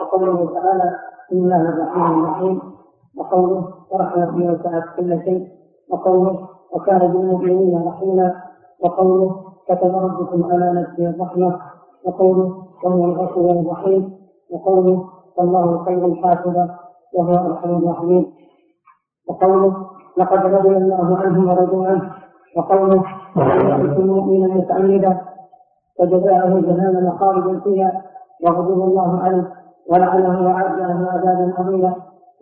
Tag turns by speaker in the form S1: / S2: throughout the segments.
S1: وقوله تعالى بسم الله الرحمن الرحيم وقوله ورحمته وسعت كل شيء وقوله وكان بالمؤمنين رحيما وقوله كتب ربكم على نفسه الرحمه وقوله وهو الغفور الرحيم وقوله والله خير حافظا وهو ارحم الراحمين وقوله لقد رضي الله عنهم ورضوا عنه وقوله ومن مؤمنا متعمدا فجزاؤه جهنم خالدا فيها وغضب الله عليه ولعنه وأعد له عذابا عظيما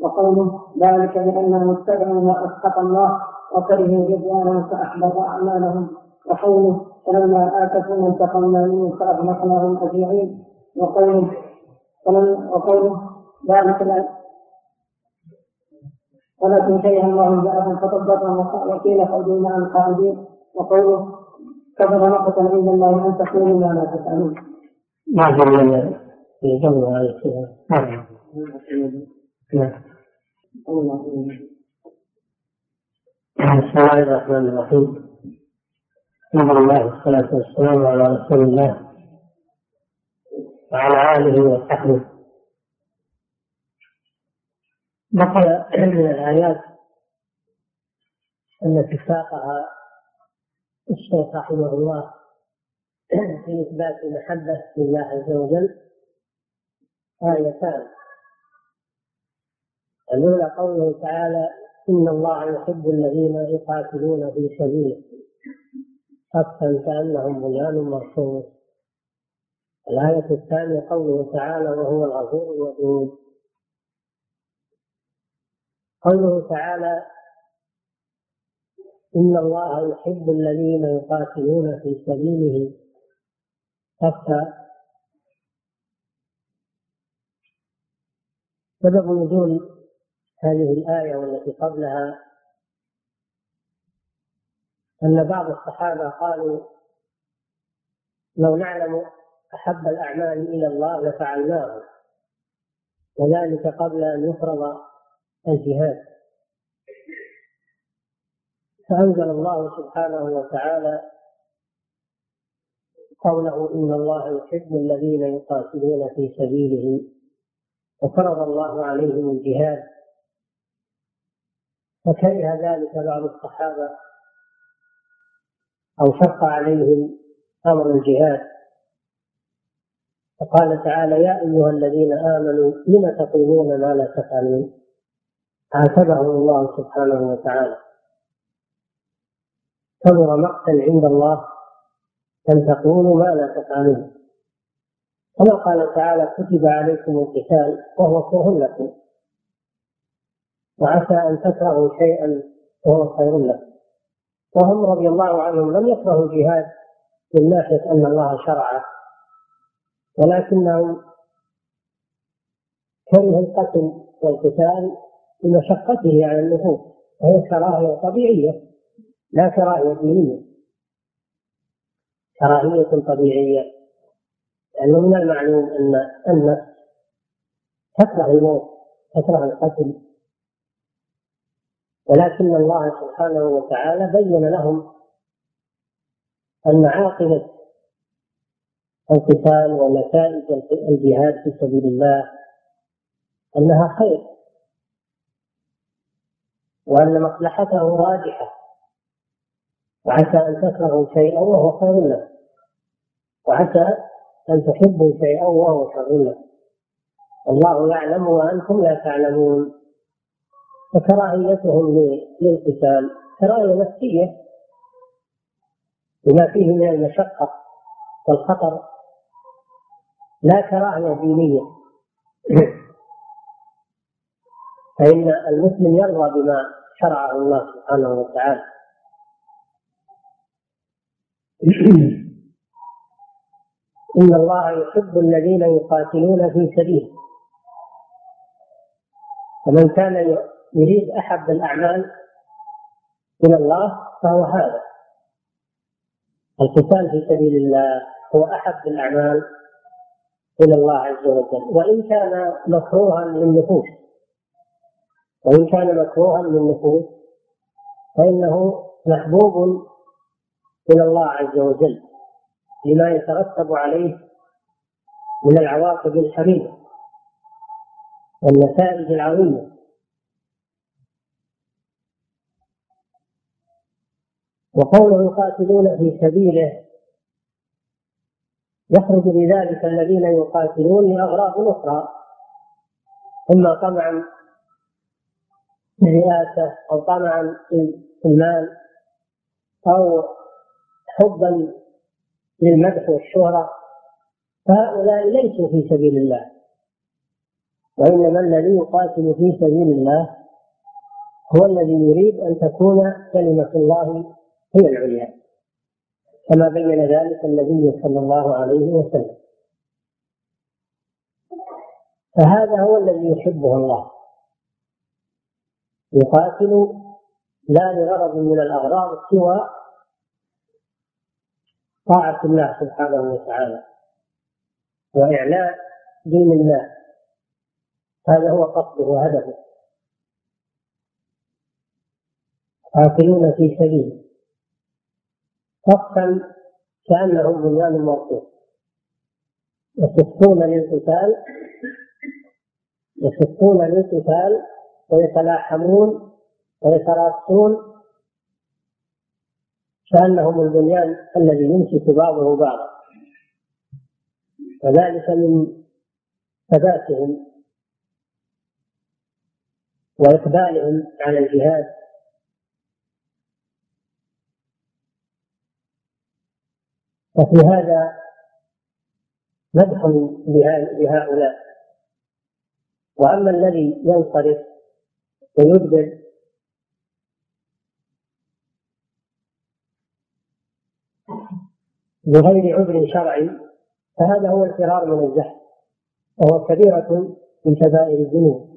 S1: وقوله ذلك لأنهم اتبعوا ما اسقط الله وكرهوا رضوانه فأحبط أعمالهم وقوله فلما آتفوا انتقمنا منهم فأغلقناهم أجمعين وقوله وقوله ذلك لان ولكن شيئا الله جاءهم فطبقهم وقيل خذوا مع نعم القاعدين وقوله كبر نقطة عند الله ان إلا ما لا تفعلون. ما
S2: في في
S1: قبل هذا
S2: نعم. نعم. بسم الله الرحمن الرحيم.
S1: الحمد لله
S2: والصلاة والسلام على رسول الله وعلى آله وصحبه.
S1: بقي من الآيات التي ساقها الشيخ رحمه الله في إثبات المحبة لله عز وجل آيتان الأولى قوله تعالى إن الله يحب الذين يقاتلون في سبيله صفا كأنهم بنيان مرصوص الآية الثانية قوله تعالى وهو الغفور الودود قوله تعالى إن الله يحب الذين يقاتلون في سبيله حتى سبب نزول هذه الآية والتي قبلها أن بعض الصحابة قالوا لو نعلم أحب الأعمال إلى الله لفعلناه وذلك قبل أن يفرض الجهاد فأنزل الله سبحانه وتعالى قوله إن الله يحب الذين يقاتلون في سبيله وفرض الله عليهم الجهاد فكره ذلك بعض الصحابة أو شق عليهم أمر الجهاد فقال تعالى يا أيها الذين آمنوا لم تقولون ما لا تفعلون عاتبهم الله سبحانه وتعالى كبر مقتا عند الله أن تقولوا ما لا تفعلون كما قال تعالى كتب عليكم القتال وهو كره لكم وعسى أن تكرهوا شيئا وهو خير لكم وهم رضي الله عنهم لم يكرهوا الجهاد من ناحية أن الله شرعه ولكنهم كرهوا القتل والقتال لمشقته على النفوس وهي كراهية طبيعية لا كراهية دينية كراهية طبيعية لأنه من المعلوم أن النفس تكره الموت تكره القتل ولكن الله سبحانه وتعالى بين لهم أن عاقبة القتال ونتائج الجهاد في سبيل الله أنها خير وأن مصلحته راجحة وعسى أن تكرهوا شيئا وهو خير لكم وعسى أن تحبوا شيئا وهو شر لكم الله يعلم وأنتم لا تعلمون فكراهيتهم للقتال كراهية نفسية بما فيه من المشقة والخطر لا كراهية دينية فإن المسلم يرضى بما شرعه الله سبحانه وتعالى إن الله يحب الذين يقاتلون في سبيله فمن كان يريد أحب الأعمال إلى الله فهو هذا القتال في سبيل الله هو أحب الأعمال إلى الله عز وجل وإن كان مكروها للنفوس وإن كان مكروها للنفوس فإنه محبوب إلى الله عز وجل لما يترتب عليه من العواقب الحميدة والنتائج العظيمة وقوله يقاتلون في سبيله يخرج بذلك الذين يقاتلون لأغراض أخرى إما طمعا في الرئاسة أو طمعا في المال أو حبا للمدح والشهرة فهؤلاء ليسوا في سبيل الله وإنما الذي يقاتل في سبيل الله هو الذي يريد أن تكون كلمة الله هي العليا كما بين ذلك النبي صلى الله عليه وسلم فهذا هو الذي يحبه الله يقاتل لا لغرض من الأغراض سوى طاعة الله سبحانه وتعالى وإعلاء دين الله هذا هو قصده وهدفه قاتلون في سبيله صفا كأنهم بنيان مرصوص يصفون للقتال يصفون للقتال ويتلاحمون ويتراصون كأنهم البنيان الذي يمسك بعضه بعضا وذلك من ثباتهم وإقبالهم على الجهاد ففي هذا مدح لهؤلاء وأما الذي ينصرف ويدبر بغير عذر شرعي فهذا هو الفرار من الزحف وهو كبيرة من كبائر الذنوب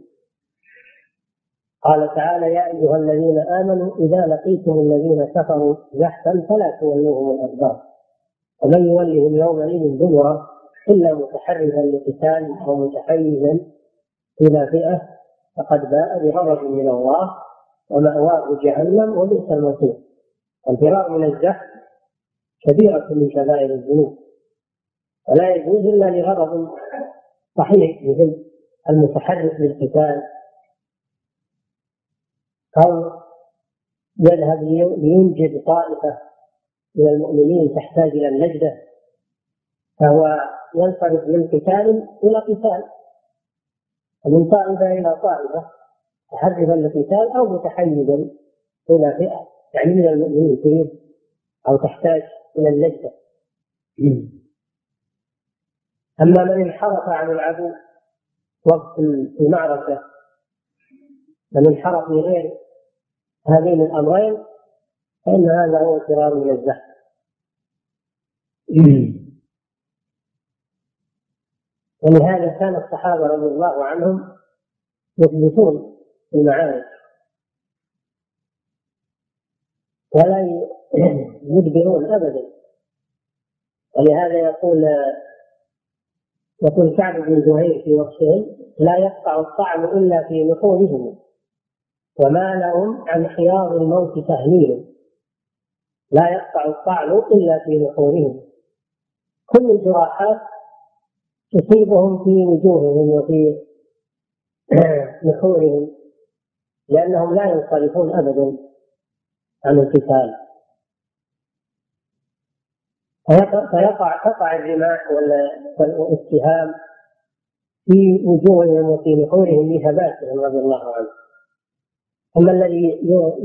S1: قال تعالى يا أيها الذين آمنوا إذا لقيتم الذين كفروا زحفا فلا تولوهم الأدبار ومن يولهم يومئذ دبره إلا متحرزا لقتال أو متحيزا إلى فئة فقد باء بغضب من الله ومأواه جهنم وبئس المصير الفرار من الزحف كبيرة من كبائر الذنوب ولا يجوز إلا لغرض صحيح مثل المتحرك للقتال أو يذهب لينجد طائفة من المؤمنين تحتاج إلى النجدة فهو ينصرف من قتال إلى قتال ومن طائفة إلى طائفة متحرفا للقتال أو متحيزا إلى فئة يعني من المؤمنين تريد أو تحتاج من اللذة إيه. أما من انحرف عن العدو وقت المعركة من انحرف لغير هذين الأمرين فإن هذا هو فرار من الزحف إيه. ولهذا كان الصحابة رضي الله عنهم يثبتون المعارك ولا مدبرون ابدا ولهذا يقول يقول سعد بن زهير في وصفهم لا يقطع الطعم الا في نحورهم وما لهم عن خيار الموت تهليل لا يقطع الطعن الا في نحورهم كل الجراحات تصيبهم في وجوههم وفي نحورهم لانهم لا ينصرفون ابدا عن القتال فيقع تقع الرماح والاتهام في وجوههم وفي نحورهم لهباتهم رضي الله عنه اما الذي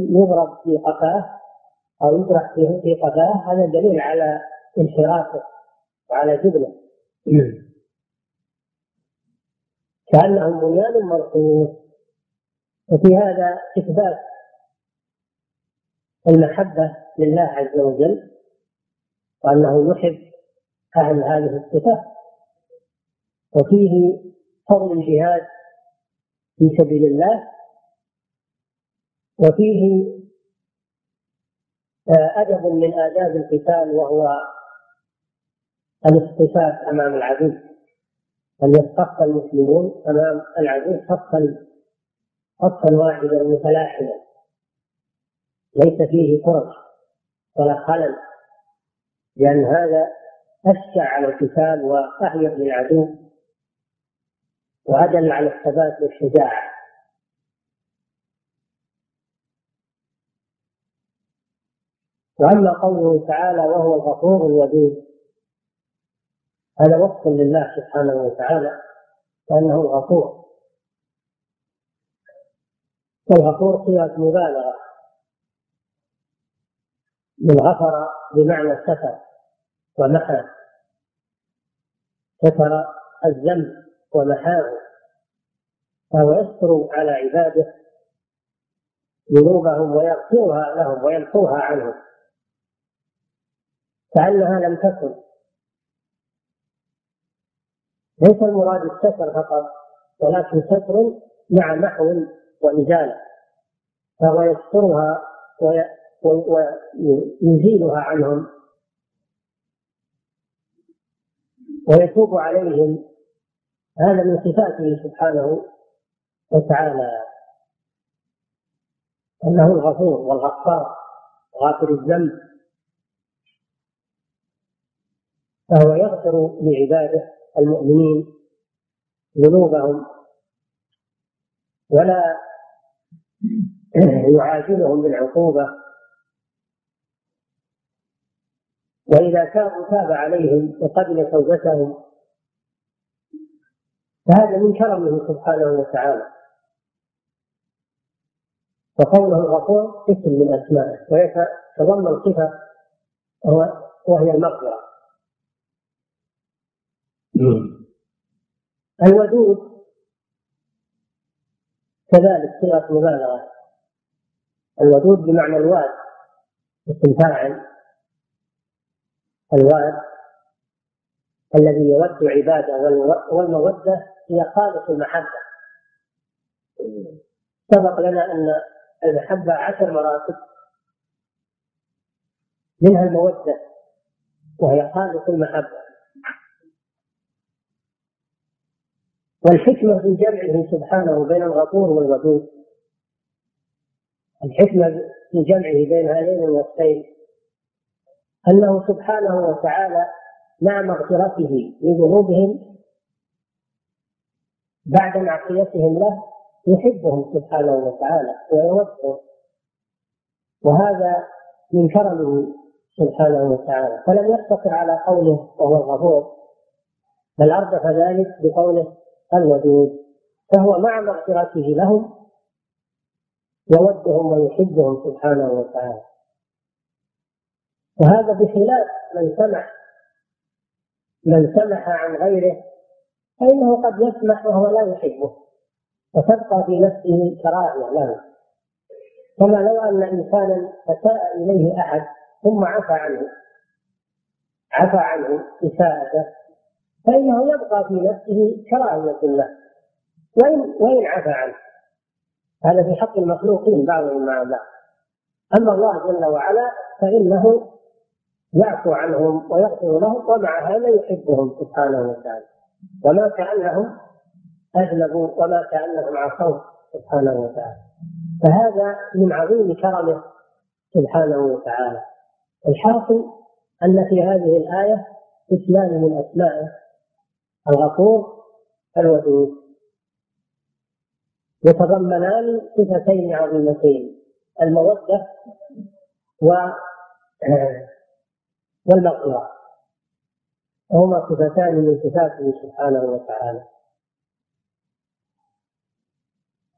S1: يضرب في قفاه او يطرح في قفاه هذا دليل على انحرافه وعلى جبنه كانهم بنيان مرصوص وفي هذا اثبات المحبه لله عز وجل وأنه يحب أهل هذه الصفة وفيه فضل الجهاد في سبيل الله وفيه آه، أدب من آداب القتال وهو الاصطفاف أمام العدو أن يصطف المسلمون أمام العدو صفا صفا واحدا متلاحما ليس فيه فرص ولا خلل لأن يعني هذا أشجع على القتال وأهيأ للعدو وأدل على الثبات والشجاعة وأما قوله تعالى وهو الغفور الودود هذا وصف لله سبحانه وتعالى لأنه الغفور والغفور صيغة مبالغة من غفر بمعنى ستر ومحى ستر الذنب ومحاه فهو يستر على عباده ذنوبهم ويغفرها لهم ويمحوها عنهم كأنها لم تكن ليس المراد الستر فقط ولكن ستر مع محو وإزالة فهو يسترها ويزيلها عنهم ويتوب عليهم هذا من صفاته سبحانه وتعالى انه الغفور والغفار غافر الذنب فهو يغفر لعباده المؤمنين ذنوبهم ولا يعاجلهم بالعقوبه وإذا تابوا تاب عليهم وقبل توبتهم فهذا من كرمه سبحانه وتعالى وقوله الغفور اسم من أسمائه ويتضمن صفة وهي المغفرة نعم. الودود كذلك صيغة مبالغة الودود بمعنى الواد اسم فاعل الوعد الذي يود عباده والمودة هي خالص المحبة سبق لنا أن المحبة عشر مراتب منها المودة وهي خالص المحبة والحكمة في جمعه سبحانه بين الغفور والودود الحكمة في جمعه بين هذين الوصفين أنه سبحانه وتعالى مع مغفرته لذنوبهم بعد معصيتهم له يحبهم سبحانه وتعالى ويودهم وهذا من كرمه سبحانه وتعالى فلم يقتصر على قوله وهو الغفور بل أردف ذلك بقوله الودود فهو مع مغفرته لهم يودهم ويحبهم سبحانه وتعالى وهذا بخلاف من سمع من سمح عن غيره فإنه قد يسمح وهو لا يحبه وتبقى في نفسه كراهية له كما لو أن إنسانا أساء إليه أحد ثم عفى عنه عفى عنه إساءته فإنه يبقى في نفسه كراهية له وإن وإن عفى عنه هذا في حق المخلوقين بعضهم مع بعض أما الله جل وعلا فإنه يعفو عنهم ويغفر لهم ومع هذا يحبهم سبحانه وتعالى وما كأنهم أذنبوا وما كأنهم عصوا سبحانه وتعالى فهذا من عظيم كرمه سبحانه وتعالى الحاصل أن في هذه الآية إسلام من أسمائه الغفور الودود يتضمنان صفتين عظيمتين المودة و والمغفرة وهما صفتان من صفاته سبحانه وتعالى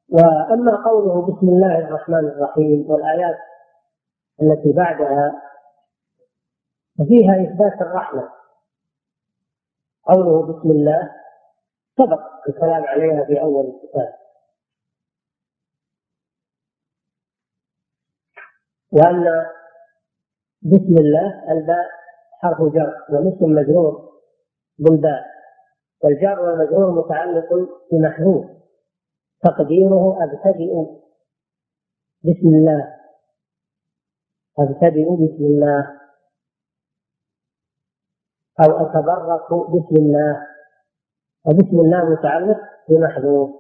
S1: وأما قوله بسم الله الرحمن الرحيم والآيات التي بعدها ففيها إثبات الرحمة قوله بسم الله سبق الكلام عليها في أول الكتاب وأن بسم الله الباء حرف جر ومسلم مجرور بالباء والجر والمجرور متعلق بمحذوف تقديره أبتدئ بسم الله أبتدئ بسم الله أو أتبرك بسم الله وبسم الله متعلق بمحذوف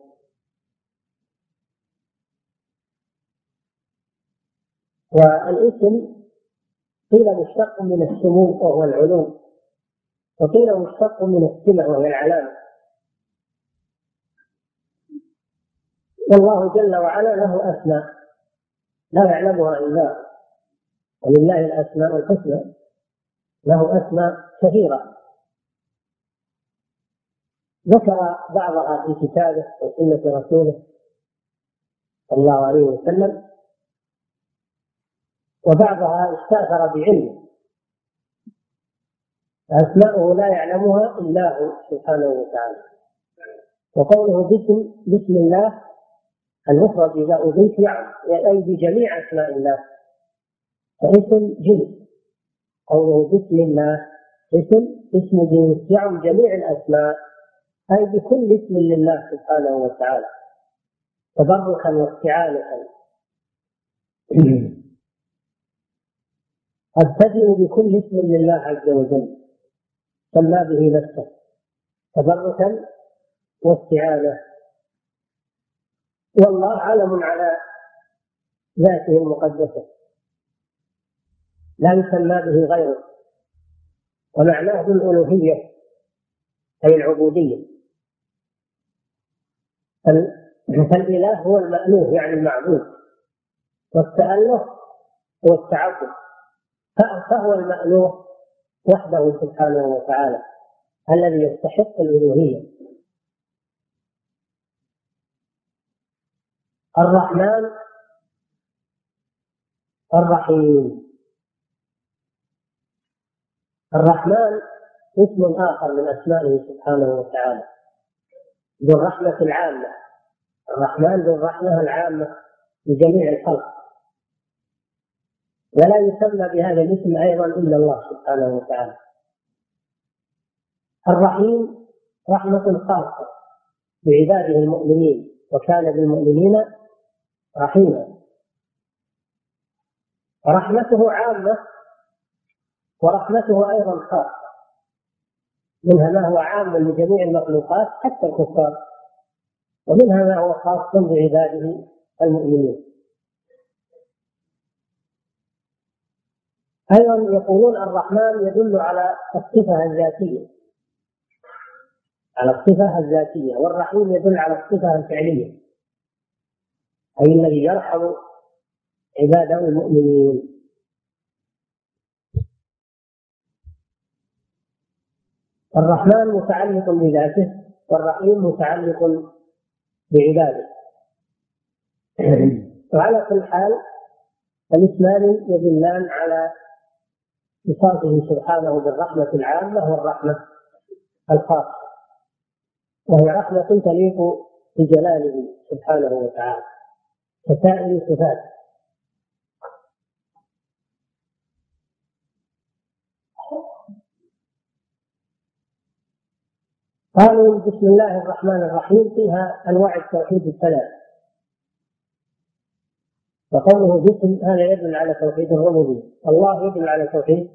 S1: والاسم قيل مشتق من السمو وهو العلو وقيل مشتق من السمع وهي العلامة والله جل وعلا له أسماء لا يعلمها إلا ولله الأسماء الحسنى له أسماء كثيرة ذكر بعضها في كتابه وسنة رسوله صلى الله عليه وسلم وبعضها استاثر بعلمه أسماؤه لا يعلمها إلا هو سبحانه وتعالى وقوله باسم بسم الله المفرد إذا أضيف يعني أي يعني بجميع أسماء الله فاسم جنس قوله باسم الله اسم اسم جنس يعم جميع الأسماء أي بكل اسم لله سبحانه وتعالى تبركا وافتعالا أبتدئ بكل اسم لله عز وجل سمى به نفسه تبركا واستعانة والله علم على ذاته المقدسة لا يسمى به غيره ومعناه بالألوهية أي العبودية فالإله هو المألوه يعني المعبود والتأله هو التعبد فهو المألوه وحده سبحانه وتعالى الذي يستحق الألوهية الرحمن الرحيم الرحمن اسم آخر من أسمائه سبحانه وتعالى ذو الرحمة العامة الرحمن ذو الرحمة العامة لجميع الخلق ولا يسمى بهذا الاسم أيضا إلا الله سبحانه وتعالى الرحيم رحمة خاصة بعباده المؤمنين وكان بالمؤمنين رحيما رحمته عامة ورحمته أيضا خاصة منها ما هو عام لجميع المخلوقات حتى الكفار ومنها ما هو خاص بعباده المؤمنين أيضا يقولون الرحمن يدل على الصفة الذاتية على الصفة الذاتية والرحيم يدل على الصفة الفعلية أي الذي يرحم عباده المؤمنين الرحمن متعلق بذاته والرحيم متعلق بعباده وعلى كل حال الاثنان يدلان على صفاته سبحانه بالرحمة العامة والرحمة الخاصة وهي رحمة تليق بجلاله سبحانه وتعالى كسائر صفاته قالوا بسم الله الرحمن الرحيم فيها انواع التوحيد الثلاث وقوله جسم هذا يدل على توحيد الربوبية الله يدل على توحيد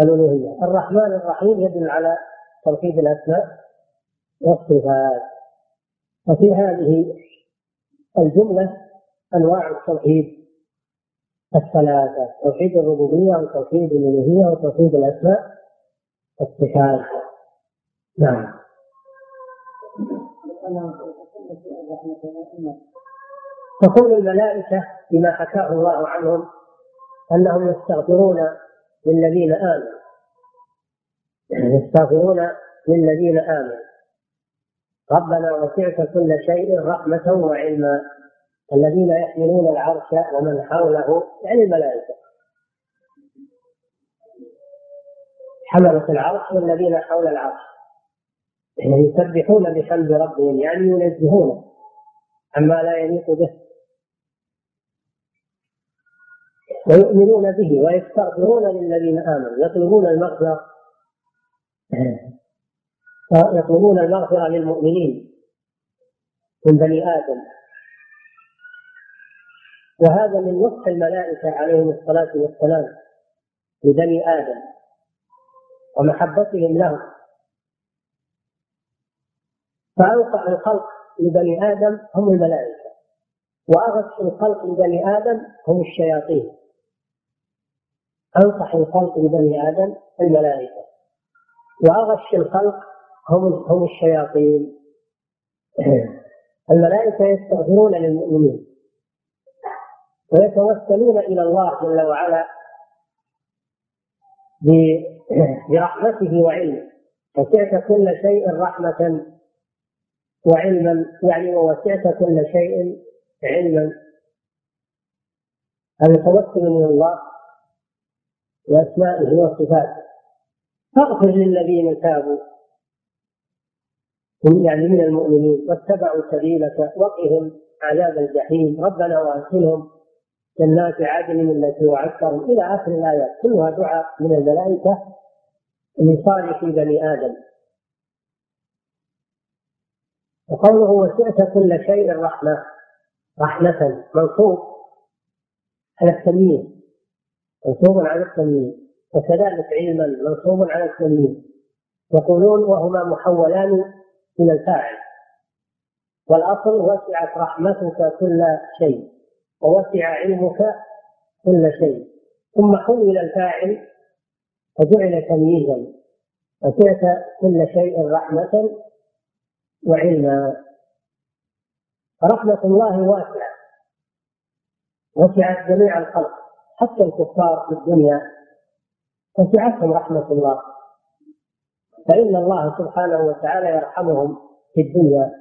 S1: الألوهية الرحمن الرحيم يدل على توحيد الأسماء والصفات وفي هذه الجملة أنواع التوحيد الثلاثة توحيد الربوبية وتوحيد الألوهية وتوحيد الأسماء والصفات نعم. تقول الملائكة بما حكاه الله عنهم أنهم يستغفرون للذين آمنوا يعني يستغفرون للذين آمنوا ربنا وسعت كل شيء رحمة وعلما الذين يحملون العرش ومن حوله يعني الملائكة حملة العرش والذين حول العرش يعني يسبحون بحمد ربهم يعني ينزهونه عما لا يليق به ويؤمنون به ويستغفرون للذين آمنوا يطلبون المغفرة آه. يطلبون المغفرة للمؤمنين من بني آدم وهذا من نصح الملائكة عليهم الصلاة والسلام لبني آدم ومحبتهم له فأوقع الخلق لبني آدم هم الملائكة وأغش الخلق لبني آدم هم الشياطين أنصح الخلق ببني آدم الملائكة وأغش الخلق هم هم الشياطين الملائكة يستغفرون للمؤمنين ويتوسلون إلى الله جل وعلا برحمته وعلمه وسعت كل شيء رحمة وعلما يعني ووسعت كل شيء علما هذا توسل من الله بأسمائه وصفاته فاغفر للذين تابوا يعني من المؤمنين واتبعوا سبيلك وقهم عذاب الجحيم ربنا وادخلهم جنات عدن التي وعدتهم الى اخر الايات كلها دعاء من الملائكه لصالح بني ادم وقوله وسعت كل شيء رحمه رحمه منصوب على التمييز منصوب على التمييز وكذلك علما منصوب على التمييز يقولون وهما محولان إلى الفاعل والأصل وسعت رحمتك كل شيء ووسع علمك كل شيء ثم حول الفاعل فجعل تمييزا وسعت كل شيء رحمة وعلما رحمة الله واسعة وسعت جميع الخلق حتى الكفار في الدنيا وسعتهم رحمة الله فإن الله سبحانه وتعالى يرحمهم في الدنيا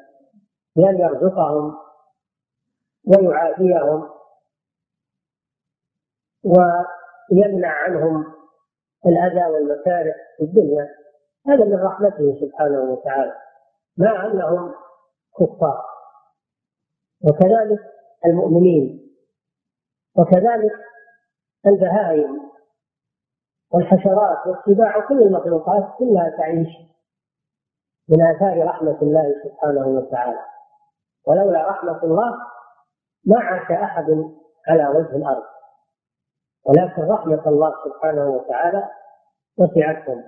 S1: بأن يرزقهم ويعافيهم ويمنع عنهم الأذى والمكاره في الدنيا هذا من رحمته سبحانه وتعالى مع أنهم كفار وكذلك المؤمنين وكذلك البهائم والحشرات واتباع كل المخلوقات كلها تعيش من آثار رحمة الله سبحانه وتعالى ولولا رحمة الله ما عاش أحد على وجه الأرض ولكن رحمة الله سبحانه وتعالى وسعتهم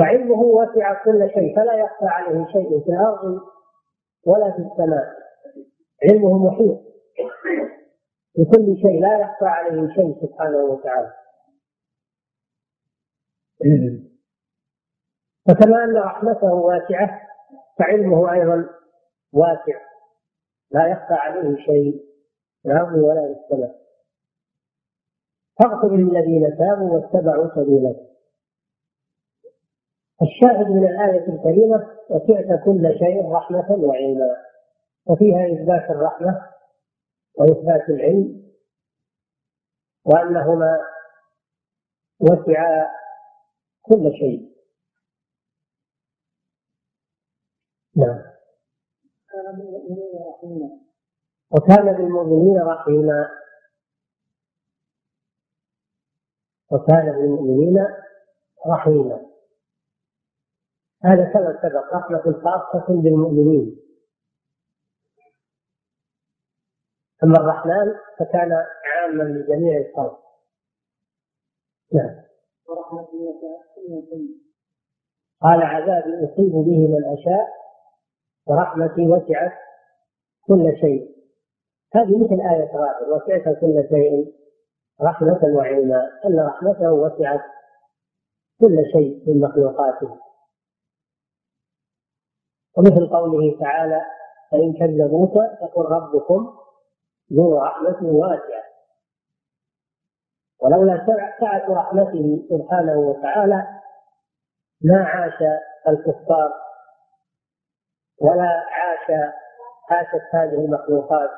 S1: وعلمه وسع كل شيء فلا يخفى عليه شيء في الأرض ولا في السماء علمه محيط في كل شيء لا يخفى عليه شيء سبحانه وتعالى فكما أن رحمته واسعة فعلمه أيضا واسع لا يخفى عليه شيء لا الأرض ولا في فاغفر للذين تابوا واتبعوا سبيلك الشاهد من الآية الكريمة وسعت كل شيء رحمة وعلما وفيها إثبات الرحمة وإثبات العلم وأنهما وسعا كل شيء نعم وكان بالمؤمنين رحيما وكان بالمؤمنين رحيما هذا كما سبق رحمة خاصة بالمؤمنين أما الرحمن فكان عاما لجميع الخلق نعم قال عذابي أصيب به من أشاء ورحمتي وسعت كل شيء هذه مثل آية غافر وسعت كل شيء رحمة وعلما أن رحمته وسعت كل شيء من مخلوقاته ومثل قوله تعالى فإن كذبوك فقل ربكم ذو رحمة واسعة ولولا سعة رحمته سبحانه وتعالى ما عاش الكفار ولا عاش عاشت هذه المخلوقات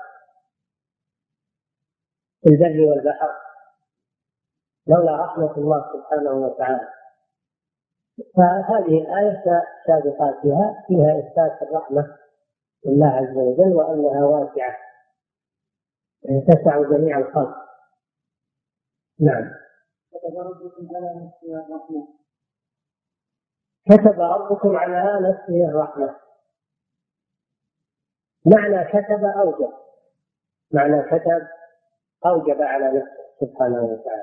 S1: في البر والبحر لولا رحمة الله سبحانه وتعالى فهذه الآية سابقاتها فيها إثبات الرحمة لله عز وجل وأنها واسعة يعني تسع جميع الخلق نعم كتب ربكم على نفسه الرحمة كتب ربكم على نفسه الرحمة معنى كتب أوجب معنى كتب أوجب على نفسه سبحانه وتعالى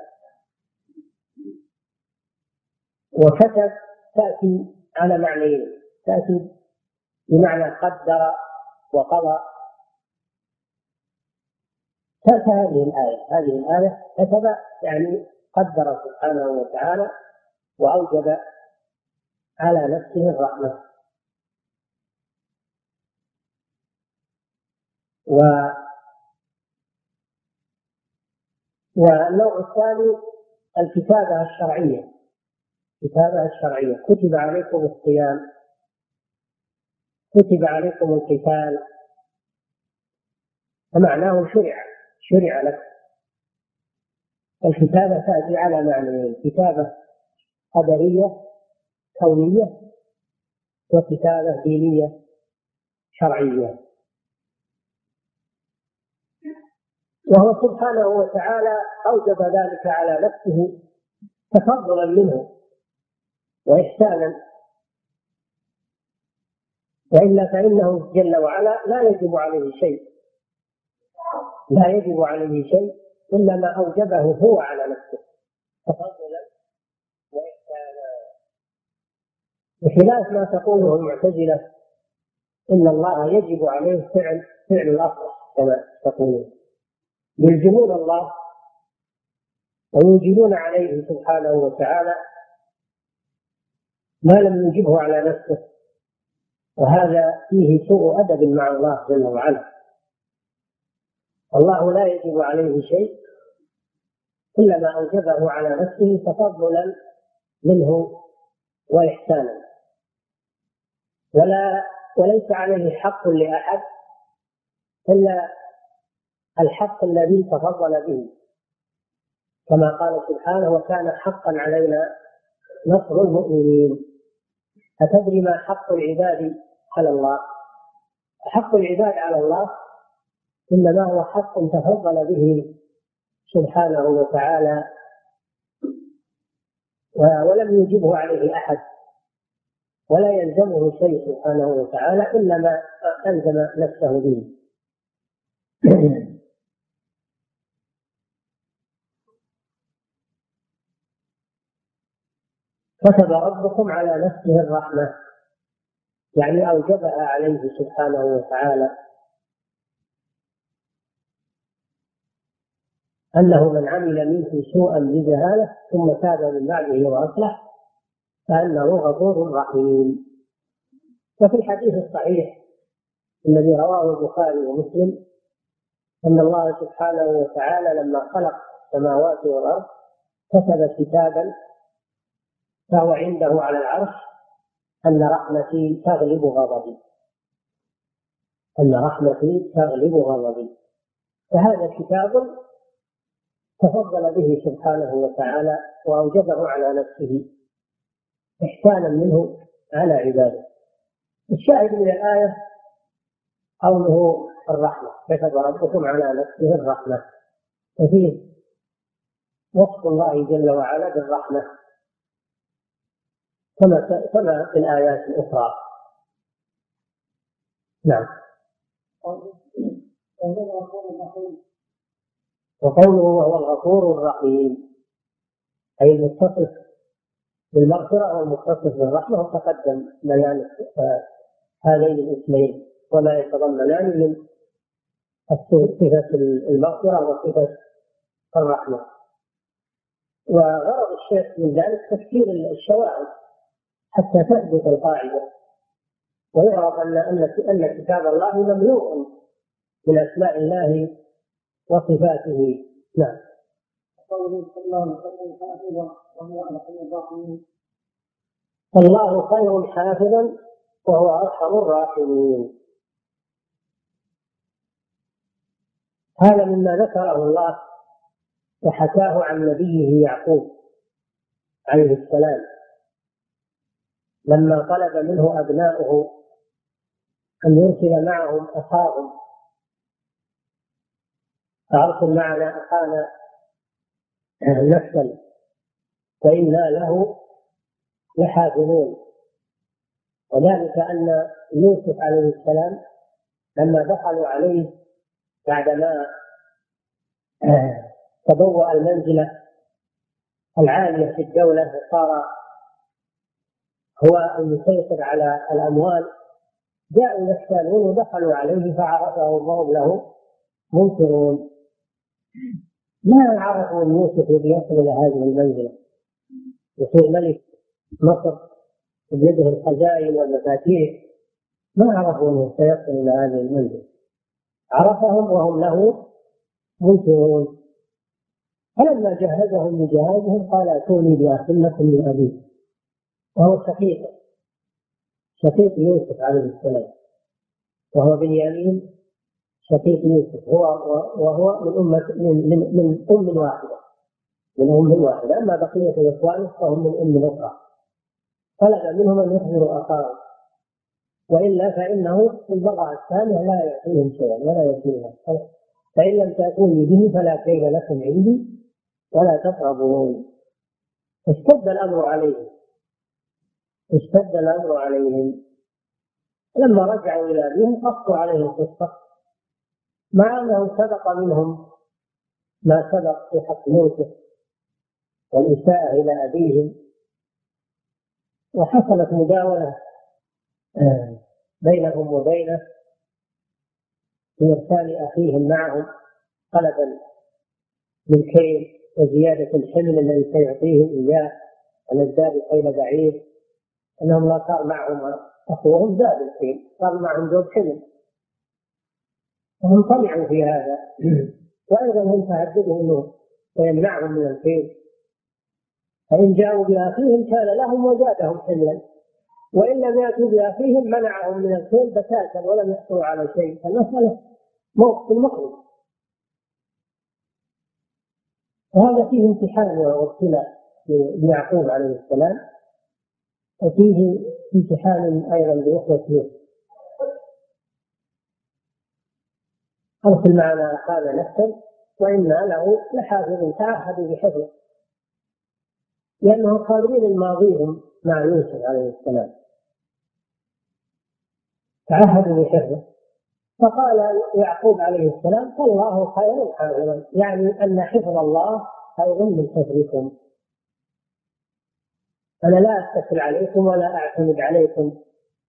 S1: وكتب تأتي على معنيين تأتي بمعنى قدر وقضى هذه الآية هذه الآية كتب يعني قدر سبحانه وتعالى وأوجب على نفسه الرحمة و والنوع الثاني الكتابة الشرعية الكتابة الشرعية كتب عليكم الصيام كتب عليكم القتال فمعناه شرع شرع لك الكتابة تأتي على معنيين كتابة قدرية كونية وكتابة دينية شرعية وهو سبحانه وتعالى أوجب ذلك على نفسه تفضلا منه وإحسانا وإلا فإنه جل وعلا لا يجب عليه شيء لا يجب عليه شيء إلا ما أوجبه هو على نفسه تفضلا وإحسانا بخلاف ما تقوله المعتزلة إن الله يجب عليه فعل فعل الأصلح كما تقولون يلزمون الله ويوجبون عليه سبحانه وتعالى ما لم يوجبه على نفسه وهذا فيه سوء أدب مع الله جل وعلا الله لا يجب عليه شيء إلا ما أوجبه على نفسه تفضلا منه وإحسانا ولا وليس عليه حق لأحد إلا الحق الذي تفضل به كما قال سبحانه وكان حقا علينا نصر المؤمنين أتدري ما حق العباد على الله حق العباد على الله إنما هو حق تفضل به سبحانه وتعالى ولم يجبه عليه أحد ولا يلزمه شيء سبحانه وتعالى إلا ما ألزم نفسه به كتب ربكم على نفسه الرحمة يعني أوجبها عليه سبحانه وتعالى أنه من عمل منكم سوءا بجهالة ثم تاب من بعده وأصلح فأنه غفور رحيم وفي الحديث الصحيح الذي رواه البخاري ومسلم أن الله سبحانه وتعالى لما خلق السماوات والأرض كتب كتابا فهو عنده على العرش أن رحمتي تغلب غضبي أن رحمتي تغلب غضبي فهذا كتاب تفضل به سبحانه وتعالى واوجبه على نفسه احسانا منه على عباده الشاهد من الايه قوله الرحمه كتب ربكم على نفسه الرحمه وفيه وصف الله جل وعلا بالرحمه كما كما في الايات الاخرى نعم وقوله وهو الغفور الرحيم أي المتصف بالمغفرة والمتصف بالرحمة وتقدم بيان هذين الاسمين وما يتضمنان من صفة المغفرة وصفة الرحمة وغرض الشيخ من ذلك تفسير الشواهد حتى تثبت القاعدة ويعرف أن أن كتاب الله مملوء من أسماء الله وصفاته نعم صلى الله عليه وسلم حافظا وهو الراحمين الله خير حافظا وهو ارحم الراحمين هذا مما ذكره الله وحكاه عن نبيه يعقوب عليه السلام لما طلب منه ابناؤه ان يرسل معهم اخاهم تعرفوا معنا أخانا آه، نفسا فانا له لحافظون وذلك أن يوسف عليه السلام لما دخلوا عليه بعدما آه، تبوأ المنزلة العالية في الدولة وصار هو المسيطر على الأموال جاءوا يحتالون ودخلوا عليه فعرفه وهم له منكرون ما عرف من يوسف ان يصل الى هذه المنزله يصير ملك مصر بيده الخزائن والمفاتيح ما عرفوا انه سيصل الى هذه المنزله عرفهم وهم له منكرون فلما جهزهم بجهازهم قال اتوني باخ لكم من ابيه وهو شقيق شقيق يوسف عليه السلام وهو بنيامين شقيق يوسف هو وهو من أمة من من, من أم واحدة من أم واحدة أما بقية إخوانه فهم من أم أخرى طلب منهم أن يحضروا أخاه وإلا فإنه في البقعة الثانية لا يعطيهم شيئا ولا يكفيهم فإن لم تأتوني به فلا كيد لكم عندي ولا تقربون اشتد الأمر عليهم اشتد الأمر عليهم لما رجعوا إلى أبيهم قصوا عليهم قصة مع أنه سبق منهم ما سبق في حق يوسف والإساءة إلى أبيهم وحصلت مداولة آه، بينهم وبينه في إرسال أخيهم معهم طلبا للكيل وزيادة الحمل الذي سيعطيهم إياه ونزداد كيل بعير أنهم لا صار معهم أخوهم زاد الكيل صار معهم زوج حمل فهم طمعوا في هذا وايضا هم تهددهم انه سيمنعهم من الخير فان جاءوا باخيهم كان لهم وزادهم حلا وان لم ياتوا باخيهم منعهم من الخير بتاتا ولم يحصلوا على شيء فالمساله موقف المخرج وهذا فيه امتحان وابتلاء ليعقوب عليه السلام وفيه امتحان ايضا لاخوته أو في المعنى هذا نفسا وإنا له لحافظ تعهدوا بحفظه لأنهم قادرين ماضيهم مع يوسف عليه السلام تعهدوا بحفظه فقال يعقوب عليه السلام فالله خير حافظا يعني أن حفظ الله خير من حفظكم أنا لا أتكل عليكم ولا أعتمد عليكم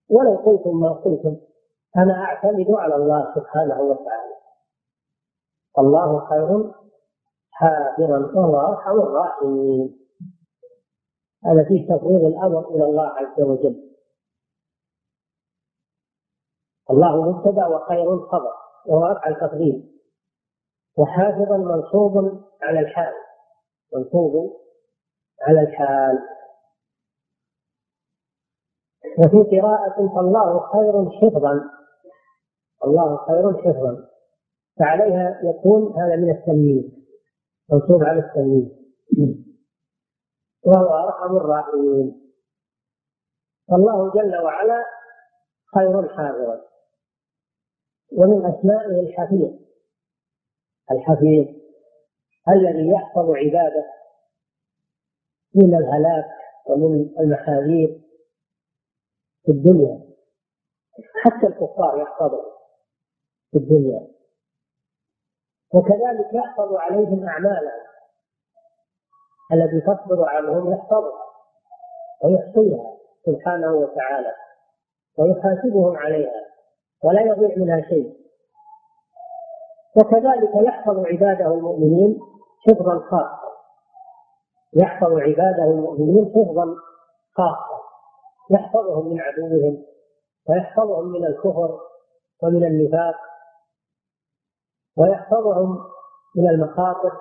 S1: ولو قلتم ما قلتم أنا أعتمد على الله سبحانه وتعالى الله خير حافظا وهو ارحم الراحمين هذا فيه تفويض الامر الى الله عز وجل الله مبتدا وخير خبر وهو رفع التقدير وحافظا منصوب على الحال منصوب على الحال وفي قراءة فالله خير حفظا الله خير حفظا فعليها يكون هذا من التمييز منصوب على التمييز وهو ارحم الراحمين فالله جل وعلا خير حاضرا ومن اسمائه الحفيظ الحفيظ الذي يحفظ عباده من الهلاك ومن المخاذير في الدنيا حتى الكفار يحفظه في الدنيا وكذلك يحفظ عليهم أعمالهم الذي تصدر عنهم يحفظها ويحصيها سبحانه وتعالى ويحاسبهم عليها ولا يضيع منها شيء وكذلك يحفظ عباده المؤمنين حفظا خاصا يحفظ عباده المؤمنين حفظا خاصا يحفظهم من عدوهم ويحفظهم من الكفر ومن النفاق ويحفظهم من المخاطر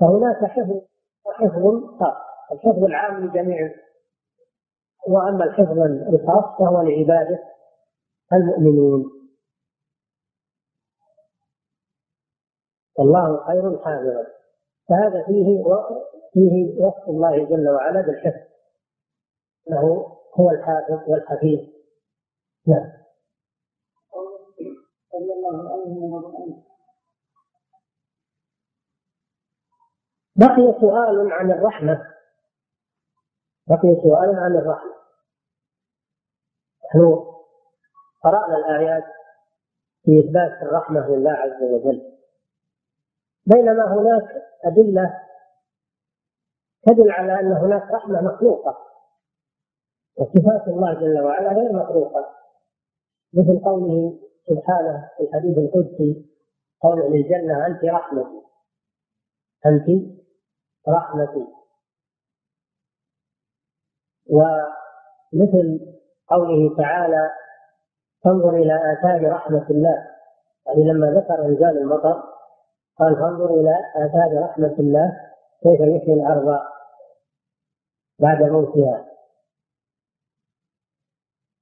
S1: فهناك حفظ وحفظ خاص الحفظ العام لجميع واما الحفظ الخاص فهو لعباده المؤمنين والله خير حافظا فهذا فيه فيه وصف الله جل وعلا بالحفظ انه هو الحافظ والحفيظ نعم الله عليه وسلم بقي سؤال عن الرحمة بقي سؤال عن الرحمة نحن قرأنا الآيات في إثبات الرحمة لله عز وجل بينما هناك أدلة تدل على أن هناك رحمة مخلوقة وصفات الله جل وعلا غير مخلوقة مثل قوله سبحانه في الحديث القدسي قول للجنة أنت رحمتي أنت رحمتي ومثل قوله تعالى فانظر إلى آثار رحمة الله يعني لما ذكر إنزال المطر قال فانظر إلى آثار رحمة الله كيف يحيي الأرض بعد موتها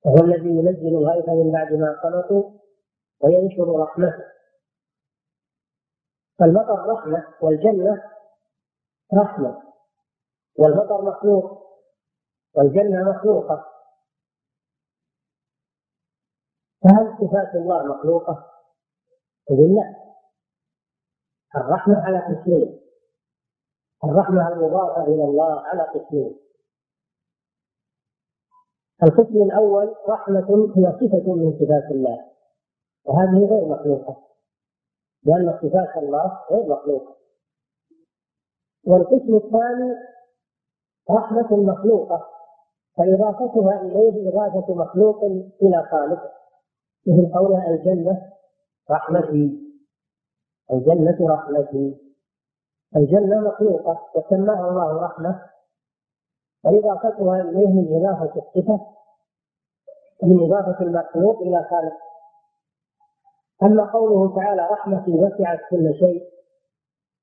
S1: وهو الذي ينزل الغيث من بعد ما قنطوا وينشر رحمته فالمطر رحمة والجنة رحمة والمطر مخلوق والجنة مخلوقة فهل صفات الله مخلوقة؟ يقول لا الرحمة على قسمين الرحمة المضافة إلى الله على قسمين القسم الأول رحمة هي صفة من صفات الله وهذه غير مخلوقة لأن صفات الله غير مخلوقة والقسم الثاني رحمة مخلوقة فإضافتها إليه إضافة مخلوق إلى خالق مثل قولها الجنة رحمتي الجنة رحمتي الجنة مخلوقة وسماها الله رحمة وإضافتها إليه من إضافة الصفة من إضافة المخلوق إلى خالق أما قوله تعالى رحمتي وسعت كل شيء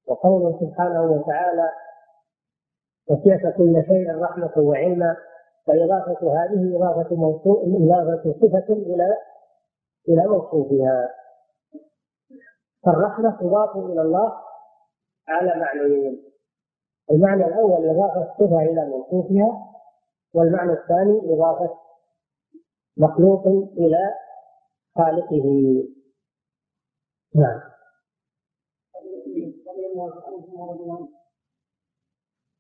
S1: وقوله سبحانه وتعالى وسعت كل شيء رحمة وعلما فإضافة هذه إضافة موصوف إضافة صفة إلى إلى موصوفها فالرحمة تضاف إلى الله على معنيين المعنى الأول إضافة صفة إلى موصوفها والمعنى الثاني إضافة مخلوق إلى خالقه نعم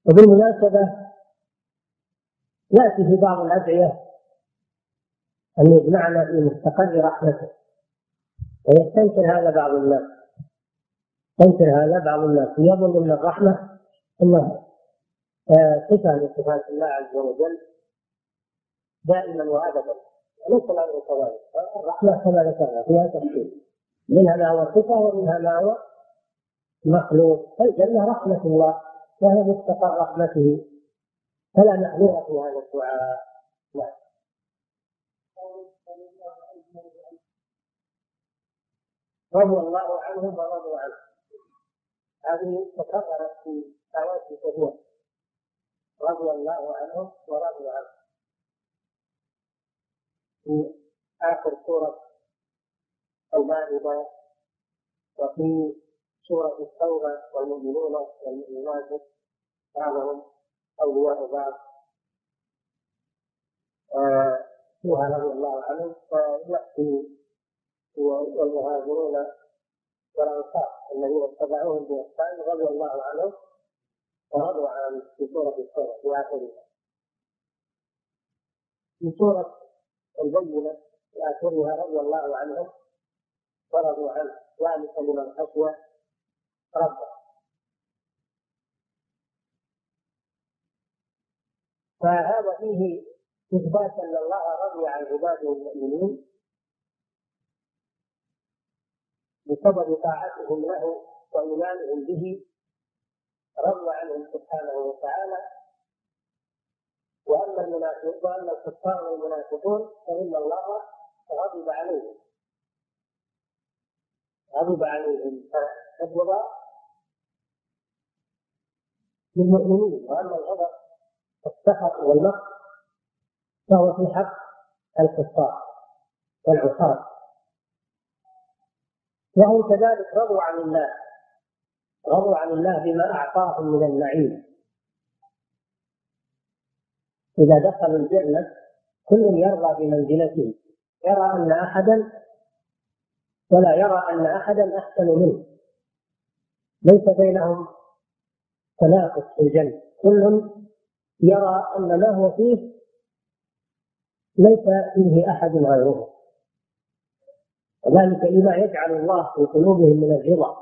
S1: وبالمناسبة يأتي في بعض الأدعية أن يجمعنا في مستقر رحمته ويستنكر هذا بعض الناس يستنكر هذا بعض الناس ويظن أن الرحمة أنها آه، صفة من صفات الله عز وجل دائما وأبدا وليس الأمر كذلك الرحمة كما ذكرنا فيها تفصيل منها من صفة ومنها هلاوة مخلوق فالجنة رحمة الله وهي مستقر رحمته فلا في هذا الدعاء نعم رضي الله عنهم ورضوا عنه هذه تكررت في آيات كثيرة رضي الله عنهم ورضوا عنه في آخر سورة أو مائدة وفي سورة التوبة والمؤمنون والمؤمنات بعضهم أولياء بعض فيها رضي الله عنه ويأتي والمهاجرون والأنصار الذين اتبعوهم بإحسان رضي الله عنهم ورضوا عنه في سورة التوبة في آخرها في سورة البينة في آخرها رضي الله عنهم ورضوا عنه ذلك لمن خشي ربه فهذا فيه إثبات أن الله رضي عن عباده المؤمنين بسبب طاعتهم له وإيمانهم به رضي عنهم سبحانه وتعالى وأما المنافقون وأما الكفار والمنافقون فإن الله غضب عليهم غضب عليهم فغضب للمؤمنين واما الغضب والسخط والمقت فهو في حق الكفار والعصاة وهم كذلك رضوا عن الله رضوا عن الله بما أعطاهم من النعيم إذا دخلوا الجنة كل يرضى بمنزلته يرى أن أحدا ولا يرى أن أحدا أحسن منه ليس بينهم تنافس في الجنة كل يرى أن ما هو فيه ليس فيه أحد غيره وذلك لما يجعل الله في قلوبهم من الرضا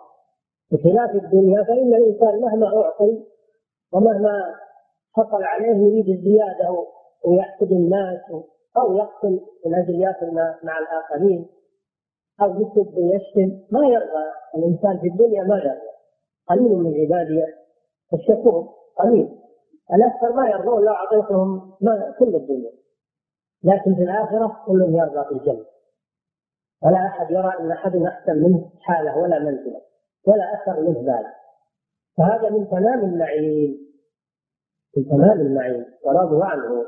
S1: بخلاف الدنيا فإن الإنسان مهما أعطي ومهما حصل عليه يريد الزيادة ويحسد الناس أو يقتل من أجل يأكل مع الآخرين أو يكتب ويشتم ما يرضى الإنسان في الدنيا ما يرضى قليل من عبادي الشكور قليل الأكثر ما يرضون لو أعطيتهم كل الدنيا لكن في الآخرة كلهم يرضى في الجنة ولا أحد يرى أن أحد أحسن منه حاله ولا منزله ولا أثر له باله فهذا من تمام النعيم من تمام النعيم ورضوا عنه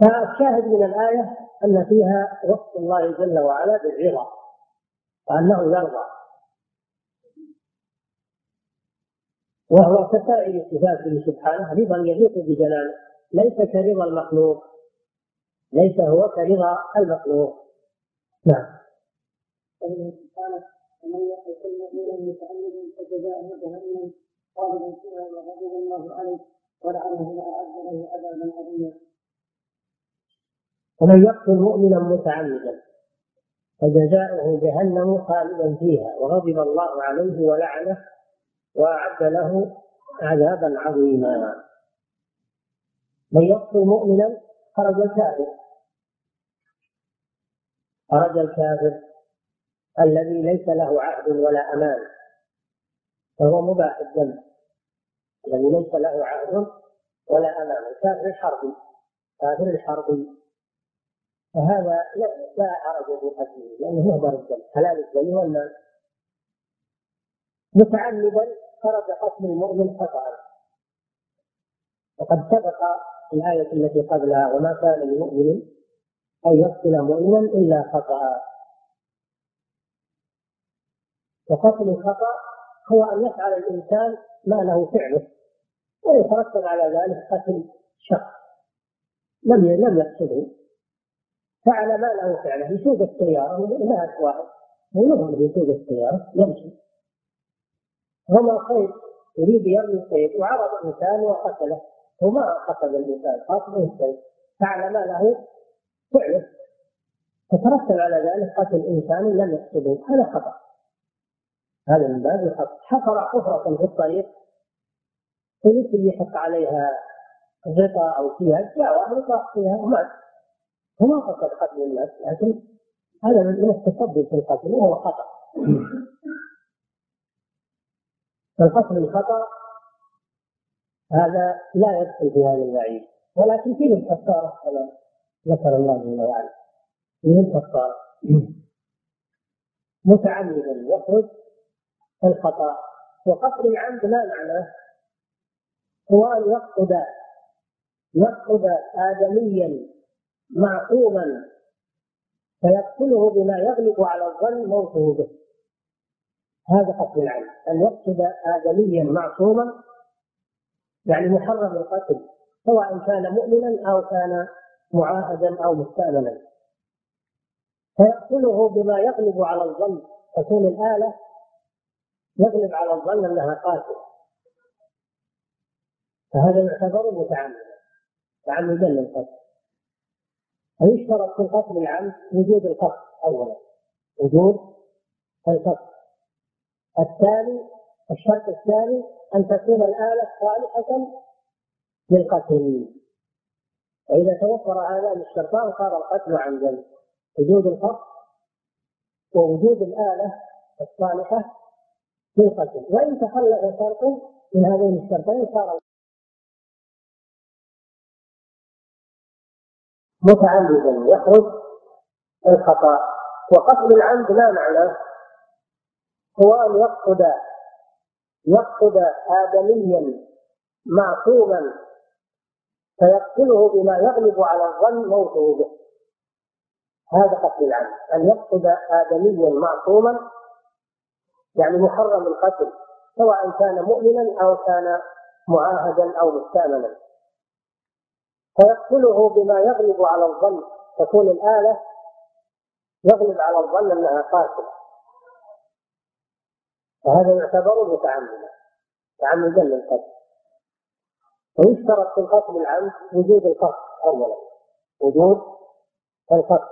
S1: فالشاهد من الآية أن فيها وصف الله جل وعلا بالرضا وأنه يرضى وهو كسائر صفاته سبحانه رضا يليق بجلاله ليس كرضا المخلوق ليس هو كرضا المخلوق نعم ومن سبحانه ومن يقل كلمه متعمد فجزاؤه جهنم خالدا فيها وغضب الله عليه ولعنه واعد له عذابا عظيما ومن يقتل مؤمنا متعمدا فجزاؤه جهنم خالدا فيها وغضب الله عليه ولعنه وأعد له عذابا عظيما من يقتل مؤمنا خرج الكافر خرج الكافر الذي ليس له عهد ولا أمان فهو مباح الذنب الذي ليس له عهد ولا أمان كافر الحربي كافر الحربي فهذا لا حرج في لانه يهدر الدم حلال الدم والمال متعمدا خرج قتل المؤمن خطا وقد سبق الآية التي قبلها وما كان لمؤمن أن يقتل مؤمنا إلا خطأ وقتل الخطأ هو أن يفعل الإنسان ما له فعله ويترتب على ذلك قتل شخص لم لم يقصده فعل ما له فعله يسوق السيارة نهك واحد ويظهر يسوق السيارة يمشي رمى صيد يريد يرمي صيد وعرض الإنسان وقتله وما قتل الإنسان قتله الصيد فعل ما له فعله تترتب على ذلك قتل إنسان لم يقصده هذا خطأ هذا من باب الخطأ حفر حفرة في الطريق ويمكن يحط عليها غطاء أو فيها جاء واحد فيها ومات هو قصد قتل الناس لكن هذا من التسبب في القتل وهو خطأ فالقتل الخطأ هذا لا يدخل في هذا الوعيد ولكن فيه الكفارة كما ذكر الله جل وعلا فيه الكفارة متعمدا يخرج الخطأ وقتل العمد لا معناه هو أن يقصد يقصد آدميا معقوبا فيقتله بما يغلب على الظن موته به هذا قتل العمد ان يقتل ادميا معصوما يعني محرم القتل سواء كان مؤمنا او كان معاهدا او مستأمنا فيقتله بما يغلب على الظن تكون الآلة يغلب على الظن أنها قاتلة فهذا يعتبر متعمدا تعمدا للقتل فيشترط في القتل العمد وجود القصد أولا وجود القصد الثاني الشرط الثاني أن تكون الآلة صالحة للقتل فإذا توفر هذان الشرطان صار القتل عمدا وجود القصد ووجود الآلة الصالحة للقتل وإن تخلف شرط من هذين الشرطين صار متعمدا يخرج الخطأ وقصد العمد لا معناه؟ هو أن يقصد يقصد آدميا معصوما فيقتله بما يغلب على الظن موته به هذا قتل العمد أن يقصد آدميا معصوما يعني محرم القتل سواء كان مؤمنا أو كان معاهدا أو مستأمنا فيقتله بما يغلب على الظن تكون الآلة يغلب على الظن أنها قاتلة فهذا يعتبر متعمدا تعمدا للقتل ويشترط في القتل العمد وجود القتل أولا وجود القتل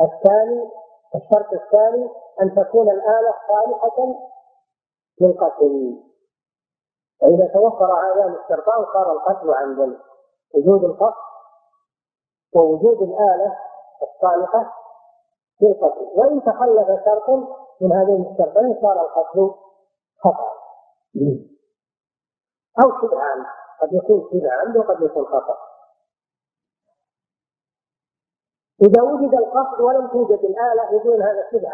S1: الثاني الشرط الثاني أن تكون الآلة خالقة للقتل فإذا توفر هذان الشرطان صار القتل عمدا وجود القصد ووجود الآلة الصالحة في القتل وإن تخلف شرط من هذين الشرطين صار القتل خطأ أو شبه قد يكون شبه وقد يكون خطأ إذا وجد القصد ولم توجد الآلة يقول هذا شبه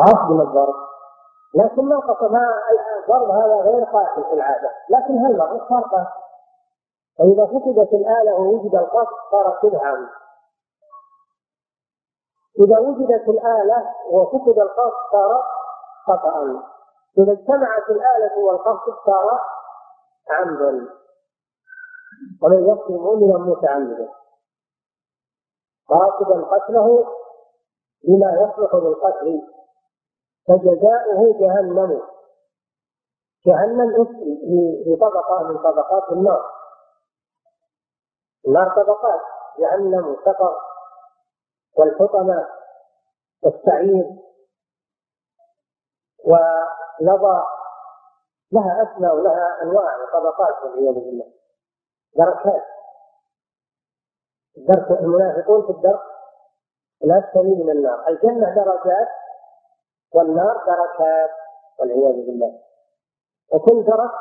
S1: خاص بالضرب لكن ما ما الضرب هذا غير قاتل في العاده لكن هل مرة فرقة فاذا فقدت الاله ووجد القصد صار تدعم اذا وجدت الاله وفقد القصد صار خطا اذا اجتمعت الاله والقصد صار عمدا ومن يقتل مؤمنا متعمدا قاصدا قتله بما يصلح للقتل فجزاؤه جهنم جهنم اسم لطبقة من طبقات النار النار طبقات جهنم سقر والحطمة والسعير ولظى لها أسماء ولها أنواع وطبقات والعياذ بالله دركات الدرك المنافقون في الدرك الأسفل من النار الجنة درجات والنار دركات والعياذ بالله وكل درك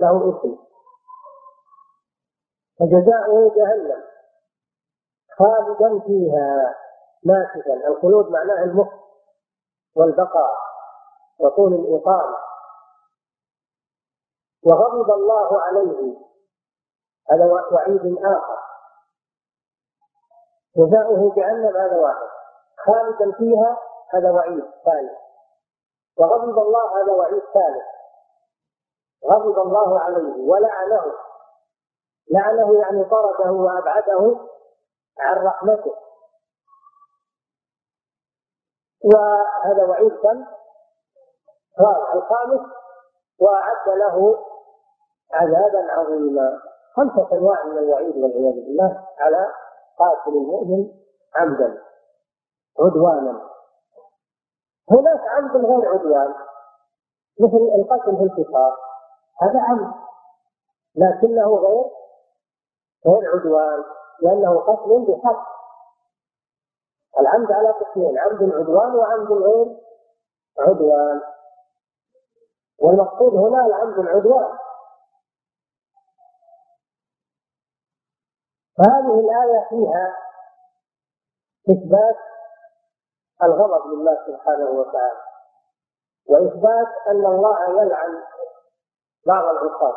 S1: له اسم فجزاؤه جهنم خالدا فيها ماسكا الخلود معناه المخ والبقاء وطول الإقامة وغضب الله عليه هذا وعيد آخر جزاؤه جهنم هذا واحد خالدا فيها هذا وعيد ثاني وغضب الله هذا وعيد ثالث غضب الله عليه ولعنه لعنه يعني طرده وابعده عن رحمته وهذا وعيد كم؟ الخامس واعد له عذابا عظيما خمسة أنواع من الوعيد والعياذ بالله على قاتل المؤمن عمدا عدوانا هناك عمد غير عدوان مثل القتل في الكفار هذا عمد لكنه غير غير عدوان لأنه قتل بحق العمد على قسمين عمد عدوان وعمد غير عدوان والمقصود هنا العمد العدوان فهذه الآية فيها إثبات الغضب لله سبحانه وتعالى وإثبات أن الله يلعن بعض العصاة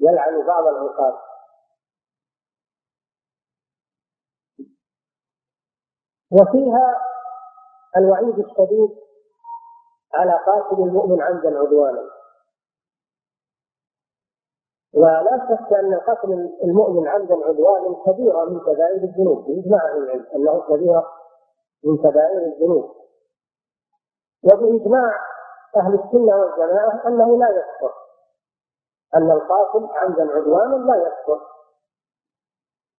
S1: يلعن بعض العصاة وفيها الوعيد الشديد على قاتل المؤمن عمدا عدوانا ولا شك ان قتل المؤمن عمدا عدوانا كبيره من كبائر الذنوب باجماع العلم انه كبيره من كبائر الذنوب وبإجماع أهل السنة والجماعة أنه لا يكفر أن القاتل عمدا عدوانا لا يكفر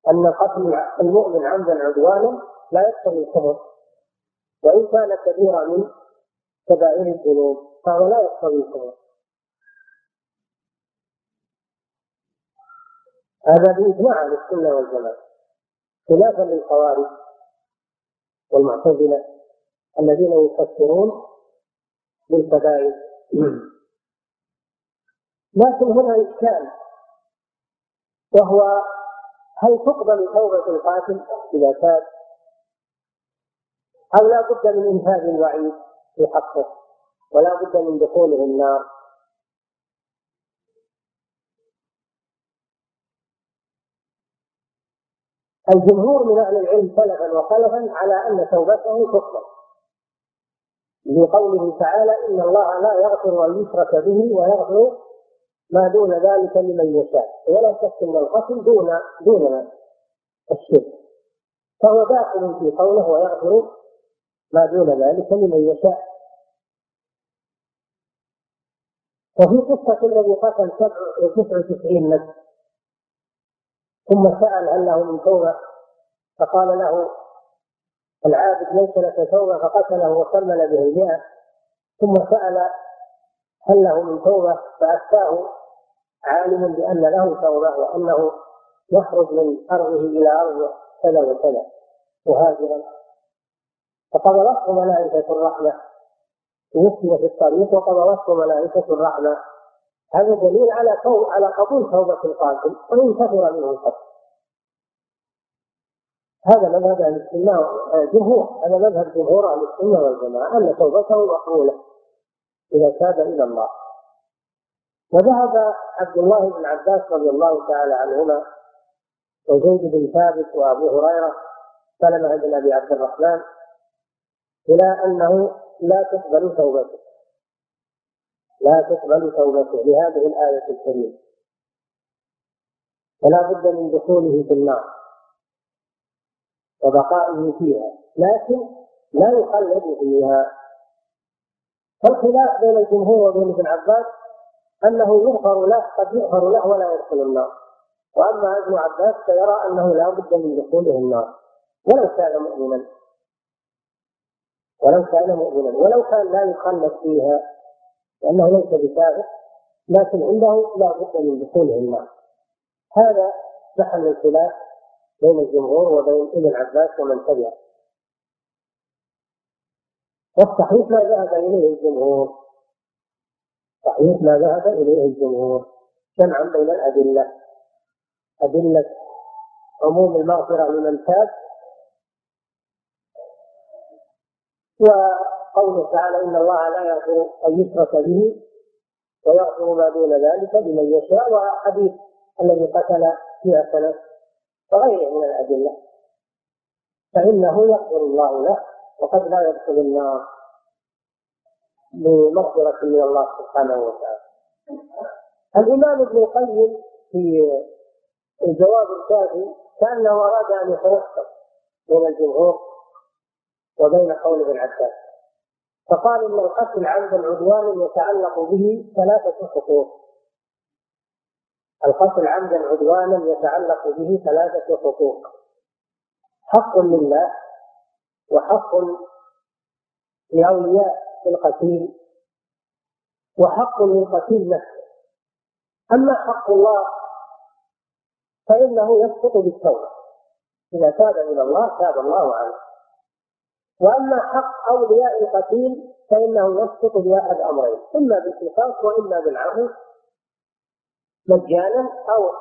S1: أن قتل المؤمن عمدا عدوانا لا يكفر الكفر وإن كان كبيرا من كبائر الذنوب فهو لا يكفر الكفر هذا بإجماع أهل السنة والجماعة خلافا للخوارج والمعتزلة الذين يفسرون بالكبائر لكن هنا إشكال وهو هل تقبل توبة القاتل إذا تاب أو لا بد من إنفاذ الوعيد في حقه ولا بد من دخوله النار الجمهور من أهل العلم سلفا وخلفا على أن توبته تقبل لقوله تعالى إن الله لا يغفر أن يشرك به ويغفر ما دون ذلك لمن يشاء ولا شك أن القتل دون دون الشرك فهو داخل في قوله ويغفر ما دون ذلك لمن يشاء وفي قصة الذي قتل 99 نفس ثم سأل هل له من توبة فقال له العابد ليس لك توبة فقتله وكمل به المئة ثم سأل هل له من توبة فأفتاه عالم بأن له توبة وأنه يخرج من أرضه إلى أرض كذا وكذا مهاجرا فقبضته ملائكة الرحمة توفي في الطريق وقبضته ملائكة الرحمة هذا دليل على على قبول توبة القاتل وإن كثر منه القتل هذا مذهب أهل السنة آه، جمهور هذا مذهب جمهور أهل السنة والجماعة أن توبته مقبولة إذا تاب إلى الله وذهب عبد الله بن عباس رضي الله تعالى عنهما وزيد بن ثابت وأبو هريرة سلمة بن أبي عبد الرحمن إلى أنه لا تقبل توبته لا تقبل توبته لهذه الآية الكريمة فلا بد من دخوله في النار وبقائه فيها لكن لا يخلد فيها فالخلاف بين الجمهور وبين ابن عباس أنه يغفر له قد يغفر له ولا يدخل النار وأما ابن عباس فيرى أنه لا بد من دخوله النار ولو كان مؤمنا ولو كان مؤمنا ولو كان لا يخلد فيها لأنه ليس بكافر لكن عنده لا بد من دخوله النار هذا محل الخلاف بين الجمهور وبين ابن عباس ومن تبعه والصحيح ما ذهب إليه الجمهور صحيح ما ذهب إليه الجمهور جمعا بين الأدلة أدلة عموم المغفرة لمن تاب و قوله تعالى إن الله لا يغفر أن يشرك به ويغفر ما دون ذلك لمن يشاء وحديث الذي قتل فيها سنة وغيره من الأدلة فإنه يغفر الله له وقد لا يدخل النار بمغفرة من الله سبحانه وتعالى الإمام ابن القيم في الجواب الكافي كأنه أراد أن يتوسط بين الجمهور وبين قول ابن عباس فقال ان القتل عمدا عدوانا يتعلق به ثلاثه حقوق القتل عمدا عدوانا يتعلق به ثلاثه حقوق حق لله وحق لاولياء القتيل وحق للقتيل نفسه اما حق الله فانه يسقط بالتوبه اذا تاب الى الله تاب الله عنه واما حق اولياء القتيل فانه يسقط باحد امرين اما بالقصاص واما بالعفو مجانا او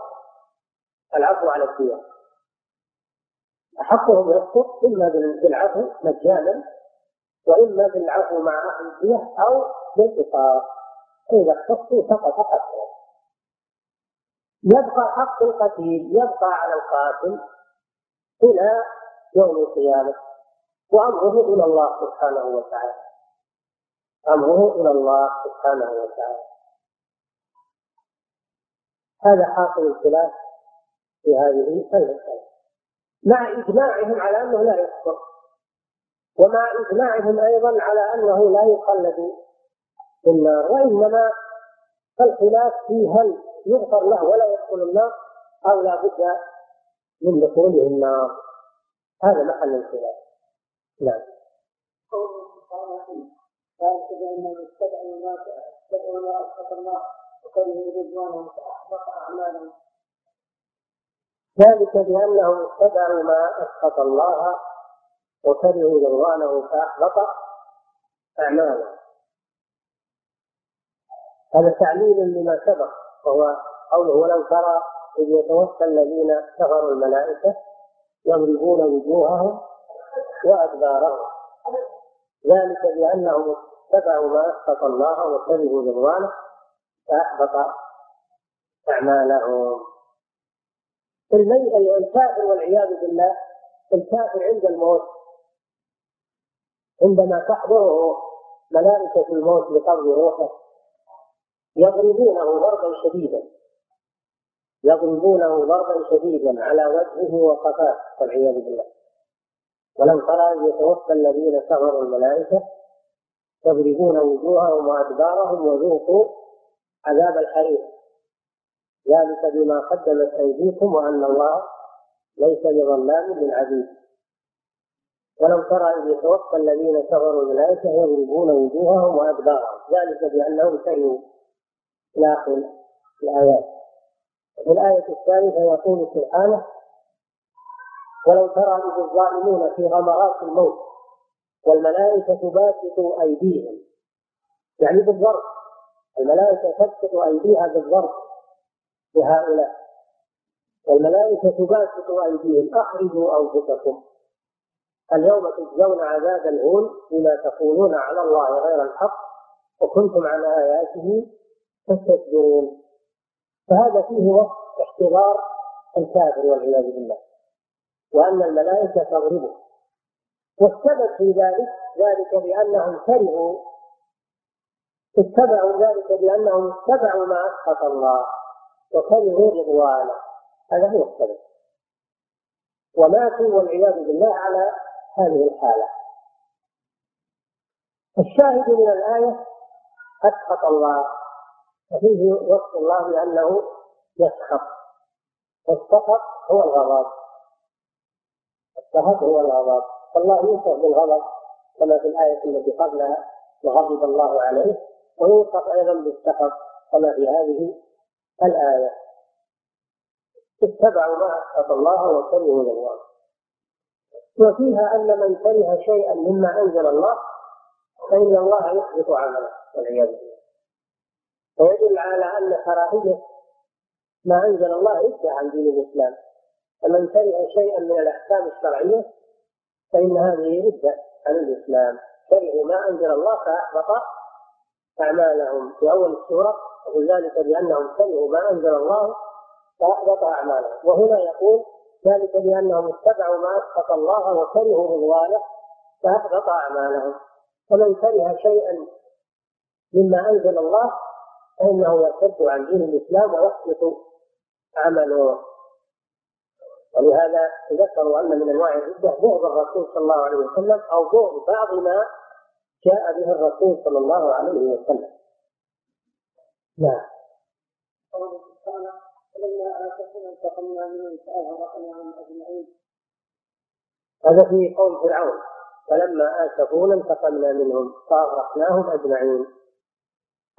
S1: العفو على الديار حقهم يسقط اما بالعفو مجانا واما بالعفو مع اهل الديار او بالقصاص اذا اختصوا سقط حقهم يبقى حق القتيل يبقى على القاتل الى يوم القيامه وأمره إلى الله سبحانه وتعالى أمره إلى الله سبحانه وتعالى هذا حاصل الخلاف في هذه المسألة مع إجماعهم على أنه لا يكفر ومع إجماعهم أيضا على أنه لا يقلد في النار وإنما فالخلاف في هل يغفر له ولا يدخل النار أو لا بد من دخوله النار هذا محل الخلاف نعم ما ما الله وكرهوا فأحبط أعمالهم ذلك بأنهم استدعوا ما أسخط الله وكرهوا رضوانه فأحبط أعمالهم هذا تعليل لما سبق وهو قوله ولو ترى إذ يتوفى الذين كفروا الملائكة يضربون وجوههم وأدبارهم ذلك بأنهم اتبعوا ما أسخط الله وكرهوا رضوانه فأحبط أعمالهم الكافر والعياذ بالله الكافر عند الموت عندما تحضره ملائكة الموت لقبض روحه يضربونه ضربا شديدا يضربونه ضربا شديدا على وجهه وقفاه والعياذ بالله ولم ترى أن يتوفى الذين كفروا الملائكة يضربون وجوههم وأدبارهم وذوقوا عذاب الحريق ذلك بما قدمت أيديكم وأن الله ليس بظلام للعبيد ولو ترى إذ يتوفى الذين كفروا الملائكة يضربون وجوههم وأدبارهم ذلك بأنهم كرهوا إلى آخر الآيات وفي الآية الثالثة يقول سبحانه ولو ترى إذ الظالمون في غمرات الموت والملائكة باسطوا أيديهم يعني بالضرب الملائكة تبسط أيديها بالضرب لهؤلاء والملائكة باسط أيديهم أخرجوا أنفسكم اليوم تجزون عذاب الهون بما تقولون على الله غير الحق وكنتم على آياته تستكبرون فهذا فيه وصف احتضار الكافر والعياذ بالله وأن الملائكة تضربه والسبب في ذلك ذلك بأنهم كرهوا اتبعوا ذلك بأنهم اتبعوا ما أسخط الله وكرهوا رضوانه هذا هو السبب وماتوا والعياذ بالله على هذه الحالة الشاهد من الآية أسخط الله وفيه وصف الله بأنه يسخط والسخط هو الغضب فهذا هو الغضب فالله يوصف بالغضب كما في الآية التي قبلها وغضب الله عليه ويوصف أيضا بالسخط كما في هذه الآية اتبعوا ما أسخط الله وكرهوا الله وفيها أن من كره شيئا مما أنزل الله فإن الله يحبط عمله والعياذ بالله ويدل على أن كراهية ما أنزل الله إلا عن دين الإسلام فمن كره شيئا من الاحكام الشرعيه فان هذه رده عن الاسلام كرهوا ما انزل الله فاحبط اعمالهم في اول السوره يقول ذلك بانهم كرهوا ما انزل الله فاحبط اعمالهم وهنا يقول ذلك بانهم اتبعوا ما اسخط الله وكرهوا رضوانه فاحبط اعمالهم فمن كره شيئا مما انزل الله فانه يرتد عن دين الاسلام ويحبط عمله ولهذا ذكروا ان من انواع الرده بغض الرسول صلى الله عليه وسلم او بغض بعض ما جاء به الرسول صلى الله عليه وسلم. نعم. قوله سبحانه فلما آتتهم منهم فأغرقناهم أجمعين. هذا في قول فرعون فلما آسفونا انتقمنا منهم فأغرقناهم أجمعين.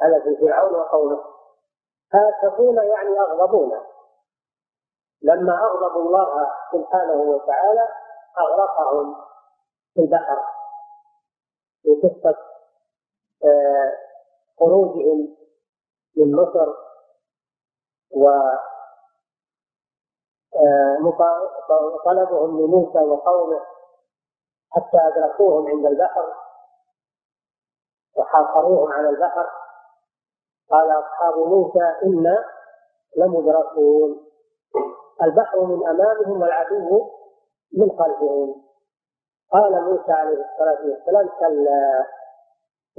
S1: هذا في فرعون وقومه. آسفونا يعني أغضبونا لما أغضبوا الله سبحانه وتعالى أغرقهم في البحر في قصة آه، خروجهم من مصر و آه، طلبهم لموسى وقومه حتى أدركوهم عند البحر وحاصروهم على البحر قال أصحاب موسى إنا لمدركون البحر من امامهم والعدو من خلفهم قال موسى عليه الصلاه والسلام كلا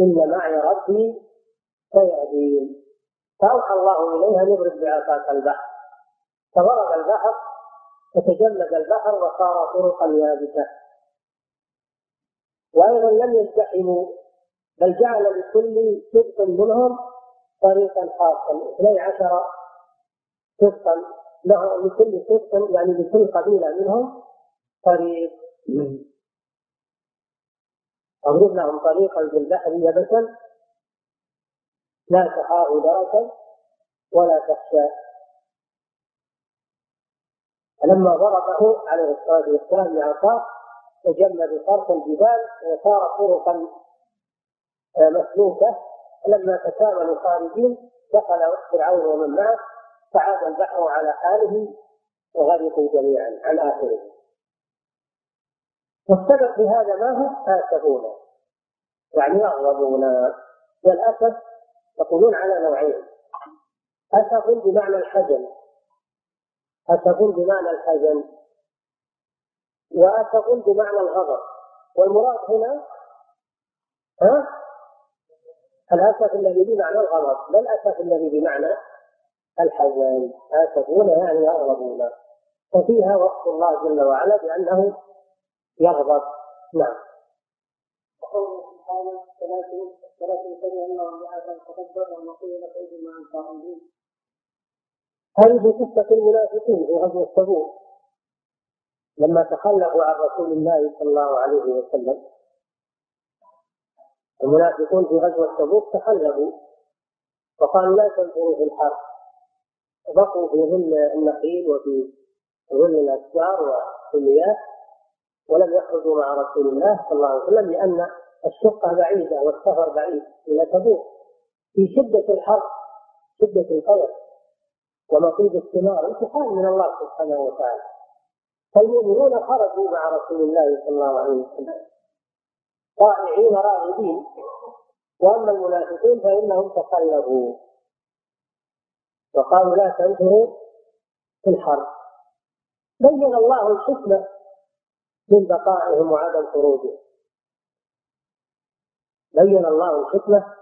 S1: ان معي ربي سيهدين فاوحى الله اليها ان يضرب بعصاك البحر فضرب البحر فتجمد البحر وصار طرقا يابسه وايضا لم يزدحموا بل جعل لكل شق منهم طريقا خاصا اثني عشر شقا له لكل قسم يعني لكل قبيلة منهم طريق أضرب لهم طريقا في البحر يبسا لا تخاف دركا ولا تخشى فلما ضربه عليه الصلاة والسلام بعصاه تجمد طرف الجبال وصار طرقا آه، مسلوكة لما تسامى الخارجين دخل فرعون ومن معه فعاد البحر على حاله وغرقوا جميعا عن آخره والسبب في هذا ما هو آسفونا يعني أغضبونا والأسف يقولون على نوعين أسف بمعنى الحزن أسف بمعنى الحزن وأسف بمعنى الغضب والمراد هنا ها الأسف الذي بمعنى الغضب لا الأسف الذي بمعنى الحوالي آسفون يعني يغضبون وفيها وصف الله جل وعلا بأنه يغضب نعم وقوله سبحانه فلا تنسوا انهم بعثا تكبروا وقيل مع هذه قصة المنافقين في غزوة تبوك لما تخلفوا عن رسول الله صلى الله عليه وسلم المنافقون في غزوة تبوك تخلفوا وقالوا لا تنفروا في الحرب بقوا في ظل النخيل وفي ظل الاشجار والكليات ولم يخرجوا مع رسول الله صلى الله عليه وسلم لان الشقه بعيده والسفر بعيد الى تبوك في شده الحر شده القدر ونصيب الثمار امتحان من الله سبحانه وتعالى فالمؤمنون خرجوا مع رسول الله صلى الله عليه وسلم طائعين راغبين واما المنافقون فانهم تقلبوا وقالوا لا تنفروا في الحرب بين الله الحكمة من بقائهم وعدم خروجهم بين الله الحكمة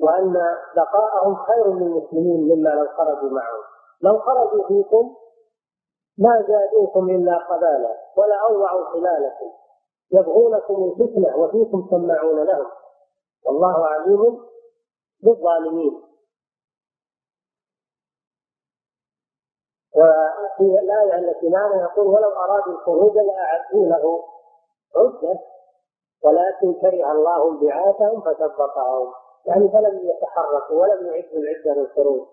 S1: وأن بقاءهم خير للمسلمين مما لو خرجوا معهم لو خرجوا فيكم ما زادوكم إلا قبالا ولا أوضعوا خلالكم يبغونكم الفتنة وفيكم سماعون لهم والله عليم بالظالمين وفي الآية التي معنا يقول ولو أرادوا الخروج لأعدوا له عدة ولكن كره الله انبعاثهم فثبطهم يعني فلم يتحركوا ولم يعدوا العدة للخروج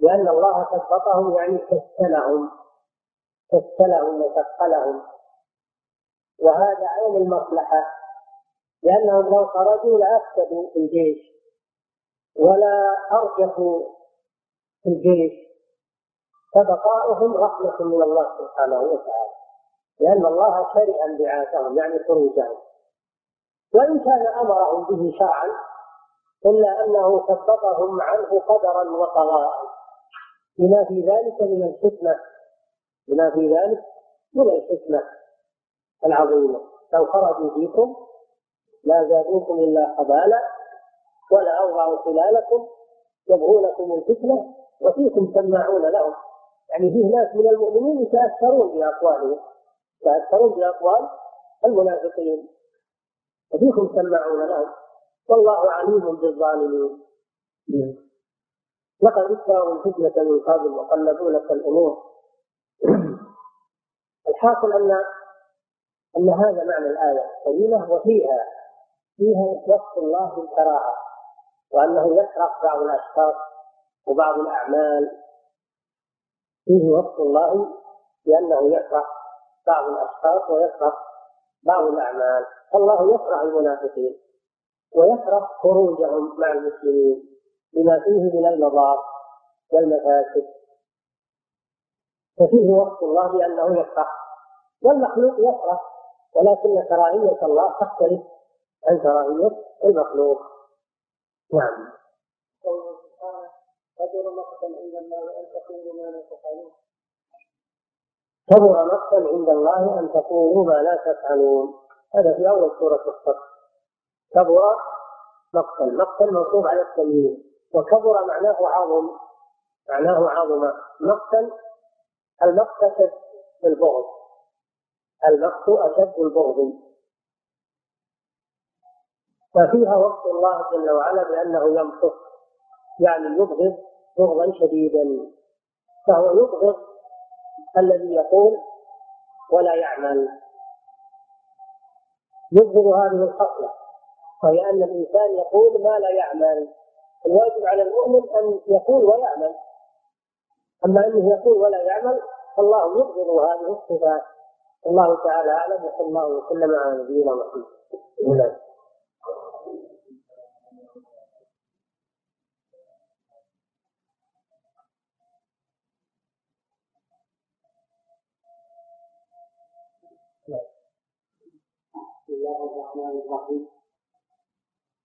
S1: لأن الله ثبطهم يعني كسلهم كسلهم وثقلهم وهذا عين المصلحة لأنهم لو خرجوا لأفسدوا الجيش ولا أرجحوا الجيش فبقاؤهم رحمة من الله سبحانه وتعالى لأن الله كره انبعاثهم يعني خروجهم وإن كان أمرهم به شرعا إلا أنه ثبطهم عنه قدرا وقضاء بما في ذلك من الحكمة بما في ذلك من الحكمة العظيمة لو خرجوا فيكم لا زادوكم إلا خبالا ولا أوضعوا خلالكم يبغونكم الفتنة وفيكم سماعون لهم يعني فيه ناس من المؤمنين يتاثرون باقوالهم يتاثرون باقوال المنافقين وفيكم سماعون الان والله عليم بالظالمين لقد ابتغوا الفتنة من قبل وقلبوا لك الأمور الحاصل أن أن هذا معنى الآية الكريمة وفيها فيها وصف الله بالكراهة وأنه يكره بعض الأشخاص وبعض الأعمال فيه وصف الله بأنه يكره بعض الأشخاص ويكره بعض الأعمال الله يكره المنافقين ويكره خروجهم مع المسلمين بما فيه من المضار والمفاسد ففيه وصف الله بأنه يكره والمخلوق يكره ولكن كراهية الله تختلف عن كراهية المخلوق نعم كبر مقتا عند الله أن تقولوا ما لا تفعلون كبر مقتا عند الله أن تقولوا ما لا تفعلون هذا في أول سورة الصف كبر مقتا مقتا منصوب على التمييز وكبر معناه عظم معناه عظم مقتا المقت أشد البغض المقت أشد البغض ففيها وصف الله جل وعلا بأنه يمقت يعني يبغض بغضا شديدا فهو يبغض الذي يقول ولا يعمل يبغض هذه الخصلة وهي أن الإنسان يقول ما لا يعمل الواجب على المؤمن أن يقول ويعمل أما أنه يقول ولا يعمل فالله يبغض هذه الصفات الله تعالى أعلم وصلى الله وسلم على نبينا محمد
S3: الله الرحمن الرحيم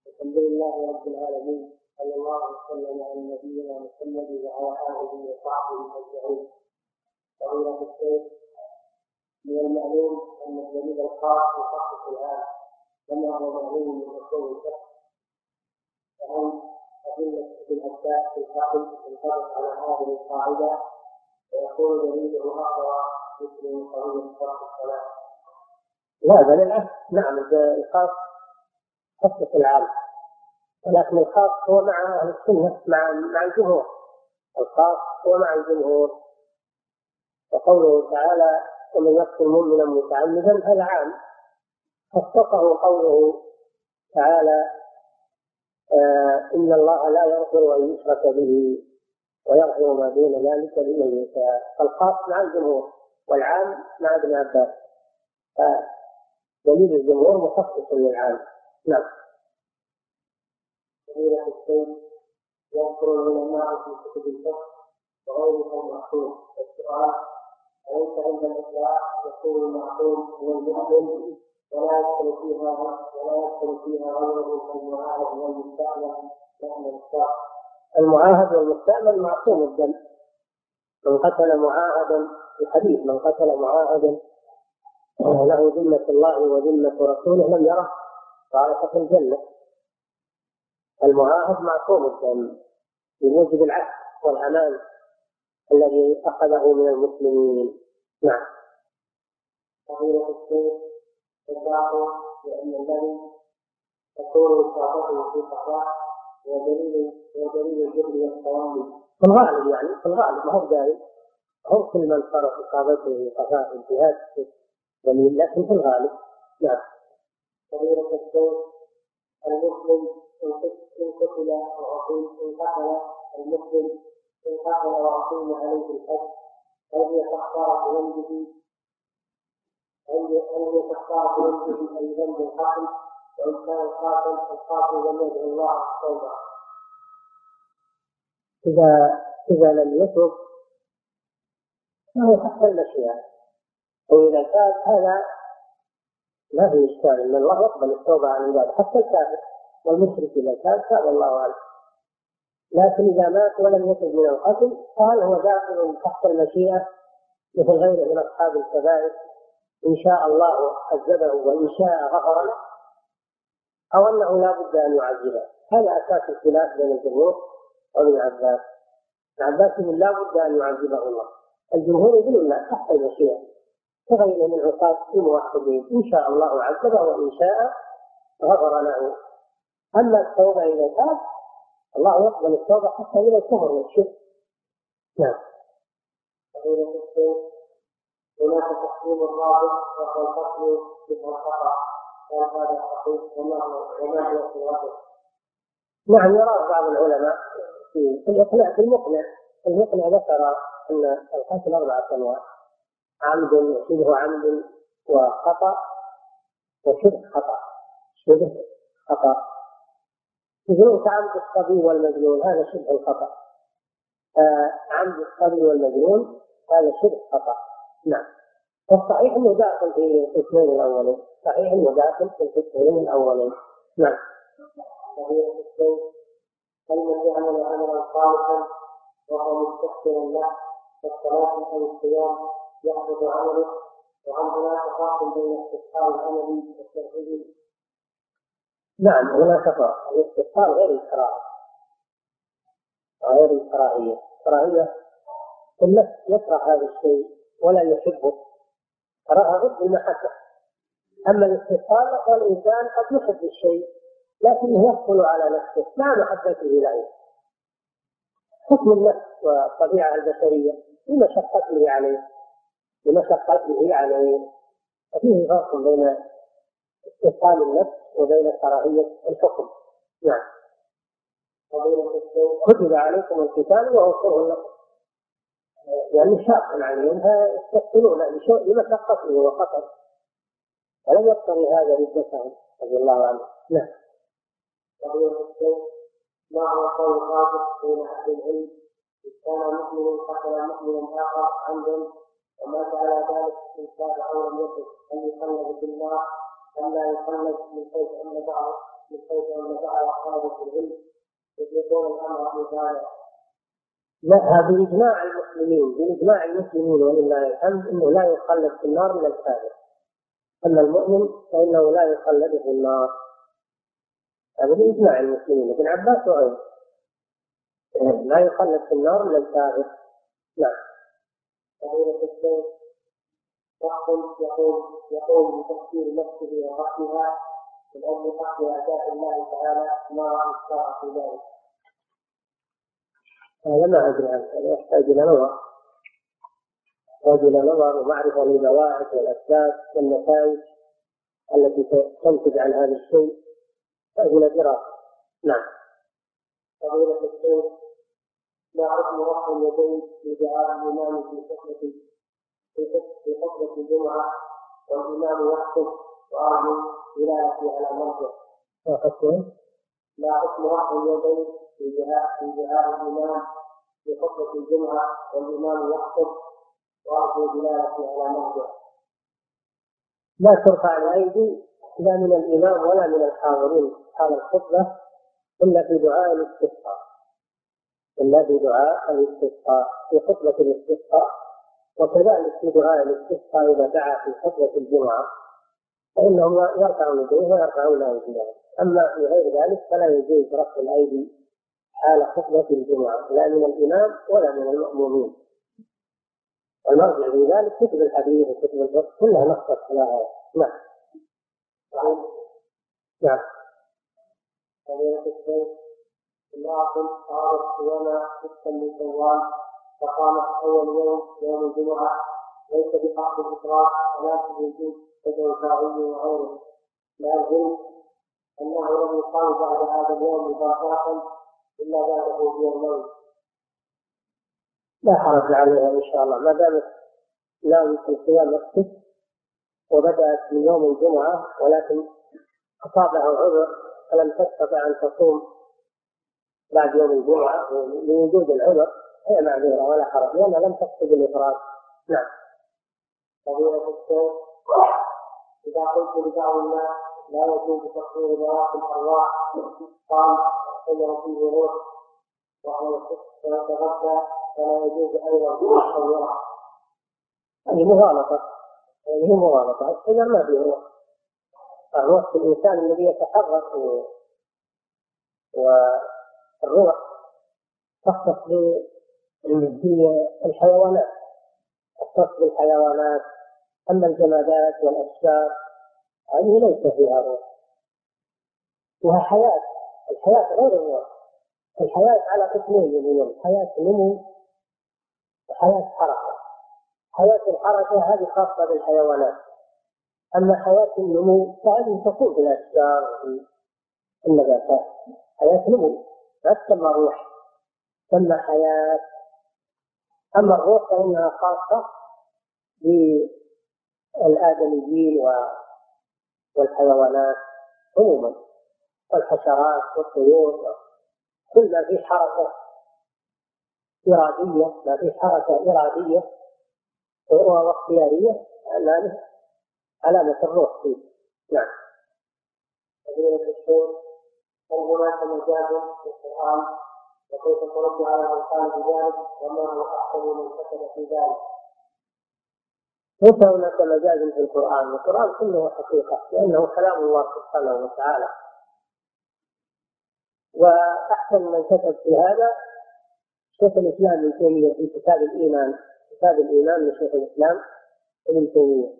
S3: الحمد لله رب العالمين صلى الله وسلم على نبينا محمد وعلى اله وصحبه اجمعين فضيلة الشيخ من المعلوم ان الدليل الخاص يخصص القران كما هو معلوم من اصول الفقه فهم أدلة ابن عباس في الفقه ينطبق على هذه القاعدة ويكون دليله أقوى مثل قانون الفقه الصلاة لا بل العكس نعم الخاص خصص العام ولكن الخاص هو مع اهل السنه مع مع الجمهور الخاص هو مع الجمهور وقوله تعالى ومن يقتل مؤمنا متعمدا هذا عام خصصه قوله تعالى آه ان الله لا يغفر ان يشرك به ويغفر ما دون ذلك لمن يشاء فالخاص مع الجمهور والعام مع ابن عباس دليل الجمهور مخصص للعالم نعم فضيلة الشيخ يذكر العلماء في كتب الفقه وغيرهم معقول السؤال أليس عند الإطلاق يكون المعقول هو المؤمن ولا يدخل فيها ولا يدخل فيها غيره كالمعاهد والمستعمل نحن الإطلاق المعاهد والمستعمل معصوم الدم من قتل معاهدا الحديث من قتل معاهدا آه، له ذمة الله وذمة رسوله لم يره صالح في الجنة المعاهد معصوم الدم بموجب العهد والأمان الذي أخذه من المسلمين نعم تكون في في الغالب يعني في الغالب ما هو داري هو كل من صارت إصابته في قفاه الجهاد جميل لكن في الغالب نعم فضيلة الشيخ المسلم إن قتل وعقيم إن قتل المسلم إن قتل وعقيم عليه الحج هل هي كفارة ذنبه هل هي كفارة ذنبه أي ذنب القتل وإن كان القاتل القاتل لم يدعو الله التوبة إذا إذا لم يتب فهو حتى المشيئة وإذا تاب هذا ما في إشكال إن الله يقبل التوبة عن عباده حتى الكافر والمشرك إذا تاب تاب الله عنه لكن إذا مات ولم يتب من القتل فهل هو داخل تحت المشيئة مثل غيره من أصحاب الكبائر إن شاء الله عذبه وإن شاء غفر له أو أنه لا بد أن يعذبه هذا أساس الخلاف بين الجمهور وابن عباس ابن عباس لا بد أن يعذبه الله الجمهور يقول لا تحت المشيئة فبين من عصاة الموحدين إن شاء الله عذبه وإن شاء غفر له أما التوبة إذا تاب الله يقبل التوبة حتى إذا الكفر والشرك نعم هناك تقسيم الرابع وهو الفصل مثل هذا صحيح وما هو وما هي نعم يراه بعض العلماء في الإقناع في المقنع المقنع ذكر أن القتل أربعة أنواع عمد شبه عمد وخطأ وشبه خطأ شبه خطأ شبه عمد الصبي والمجنون هذا شبه الخطأ آه عمد الصبي والمجنون هذا شبه خطأ نعم والصحيح انه داخل في القسمين الاولين صحيح انه داخل في القسمين الاولين نعم فإن يعمل عملا صالحا وهو مستحسن له كالصلاة أو الصيام يحبط عمله وعندنا تفاصل بين الاستسقاء العمل والتوحيد نعم هناك فرق الاستسقاء غير الكراهية غير الكراهية الكراهية النفس يكره هذا الشيء ولا يحبه كراهة ضد المحبة أما الاستسقاء فالإنسان قد يحب الشيء لكنه يثقل على نفسه مع محبته له حكم النفس والطبيعة البشرية بمشقته عليه بمشقته عليه ففيه فرق بين استثقال النفس وبين كراهية الحكم نعم كتب عليكم القتال وهو كره لكم يعني شاق عليهم فيستثقلون لمشقته وقتل فلم يقتضي هذا ردته رضي الله عنه نعم ما هو قول الرابط بين اهل العلم كان مؤمن قتل مؤمن اخر عمدا ومات على ذلك من كان أو لم يكن أن يقلد النار أم لا يقلد من حيث أن دعا من حيث أن دعا أصحابه العلم يطلقون الأمر بذلك لا اجماع المسلمين بإجماع المسلمين ولله يعني الحمد أنه لا يخلد في النار من الكافر أما المؤمن فإنه لا يخلد في النار هذا بإجماع المسلمين ابن عباس وغيره لا يخلد في النار من الكافر نعم وغير التسليم شخص يقوم يقوم بتفسير نفسه ورحمها من اجل حق أداء الله تعالى ما راى في ذلك. هذا ما ادري عنه هذا يحتاج الى نظر يحتاج الى نظر ومعرفه للبواعث والاسباب والنتائج التي تنتج عن هذا الشيء يحتاج الى دراسه نعم فضيلة الشيخ لا حكم رفع اليدين دعاء الإمام في خطبة في خطبة الجمعة والإمام يخطب وأرجو دلالتي على مرجع.
S1: لا حكم لا اليدين رفع اليدين في دعاء الإمام في خطبة الجمعة والإمام يخطب وأرجو دلالتي على مرجع. لا ترفع الأيدي لا من الإمام ولا من الحاضرين حال الخطبة إلا في دعاء الاستسقاء. الا بدعاء الاستسقاء في خطبه الاستسقاء وكذلك في دعاء الاستسقاء اذا دعا في خطبه الجمعه فانهم يرفعون يديه ويرفعون ايديهم اما في غير ذلك فلا يجوز رفع الايدي حال خطبه الجمعه لا من الامام ولا من المامومين والمرجع في ذلك كتب الحديث وكتب الفقه كلها نصت على هذا نعم نعم امرأة قامت قيامة ستا من شوال فقامت أول يوم يوم الجمعة ليس بحق الإفراد ولكن بالجنس كالأوزاعي وغيره مع العلم أنه لم يقال بعد هذا اليوم مباشرة إلا بعد بيومين لا حرج عليها إن شاء الله ما دامت ناوي في صيام الست وبدأت من يوم الجمعة ولكن أصابها عذر فلم تستطع أن تصوم بعد يوم الجمعة لوجود العذر هي معذورة ولا حرج لأنها لم تقصد الإفراد نعم فضيلة الشيخ إذا قلت لبعض الناس لا يجوز تقصير براءة الأرواح قال الشجرة فيه روح وهو يتغذى فلا يجوز أيضا تصورها هذه مغالطة هذه مغالطة إذا ما فيه روح الروح في الإنسان الذي يتحرك و الروح تختص بالحيوانات تختص بالحيوانات أما الجمادات والأشجار هذه ليس فيها روح فيها حياة الحياة غير الروح الحياة على قسمين يقولون حياة نمو وحياة حركة حياة الحركة هذه خاصة بالحيوانات أما حياة النمو فهذه تكون في الأشجار والنباتات حياة نمو ما تسمى روح تسمى حياة أما الروح فإنها خاصة بالآدميين والحيوانات عموما والحشرات والطيور كل ما فيه حركة إرادية ما فيه حركة إرادية واختيارية علامة علامة الروح فيه نعم. فضيلة الشيخ هل هناك مجال القرآن وكيف ترد على من قال بذلك وما هو أحسن من كتب في ذلك ليس هناك مجاز في القرآن، القرآن كله حقيقة لأنه كلام الله سبحانه وتعالى. وأحسن من كتب في هذا شيخ الإسلام ابن تيمية في كتاب الإيمان، كتاب الإيمان لشيخ الإسلام ابن تيمية.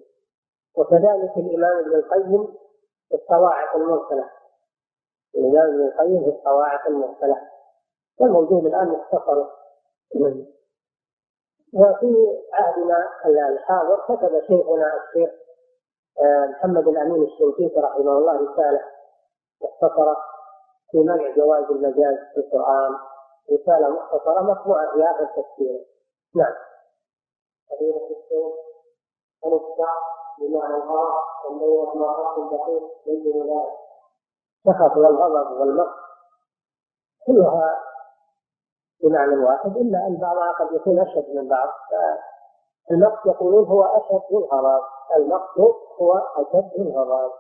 S1: وكذلك الإمام ابن القيم في الصواعق المرسلة الإمام ابن القيم في القواعد المرسلة والموجود الآن مختصر وفي عهدنا الحاضر كتب شيخنا الشيخ آه، محمد الأمين الشنقيطي رحمه الله رسالة مختصرة في منع جواز المجاز في القرآن رسالة مختصرة مطبوعة في آخر تفسيره نعم فضيلة الشيخ هل الشعب بمعنى الغرض والنور ما قصد دقيق من ذلك السخط والغضب والمقت كلها بمعنى واحد إلا أن بعضها قد يكون أشد من بعض المقت يقولون هو أشد من الغضب المقت هو أشد من الغضب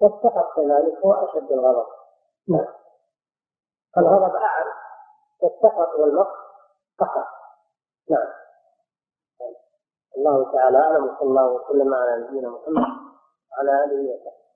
S1: والسخط كذلك هو أشد الغضب نعم الغضب أعم والسخط والمقت فقط نعم الله تعالى أعلم وصلى الله وسلم على نبينا محمد وعلى آله وصحبه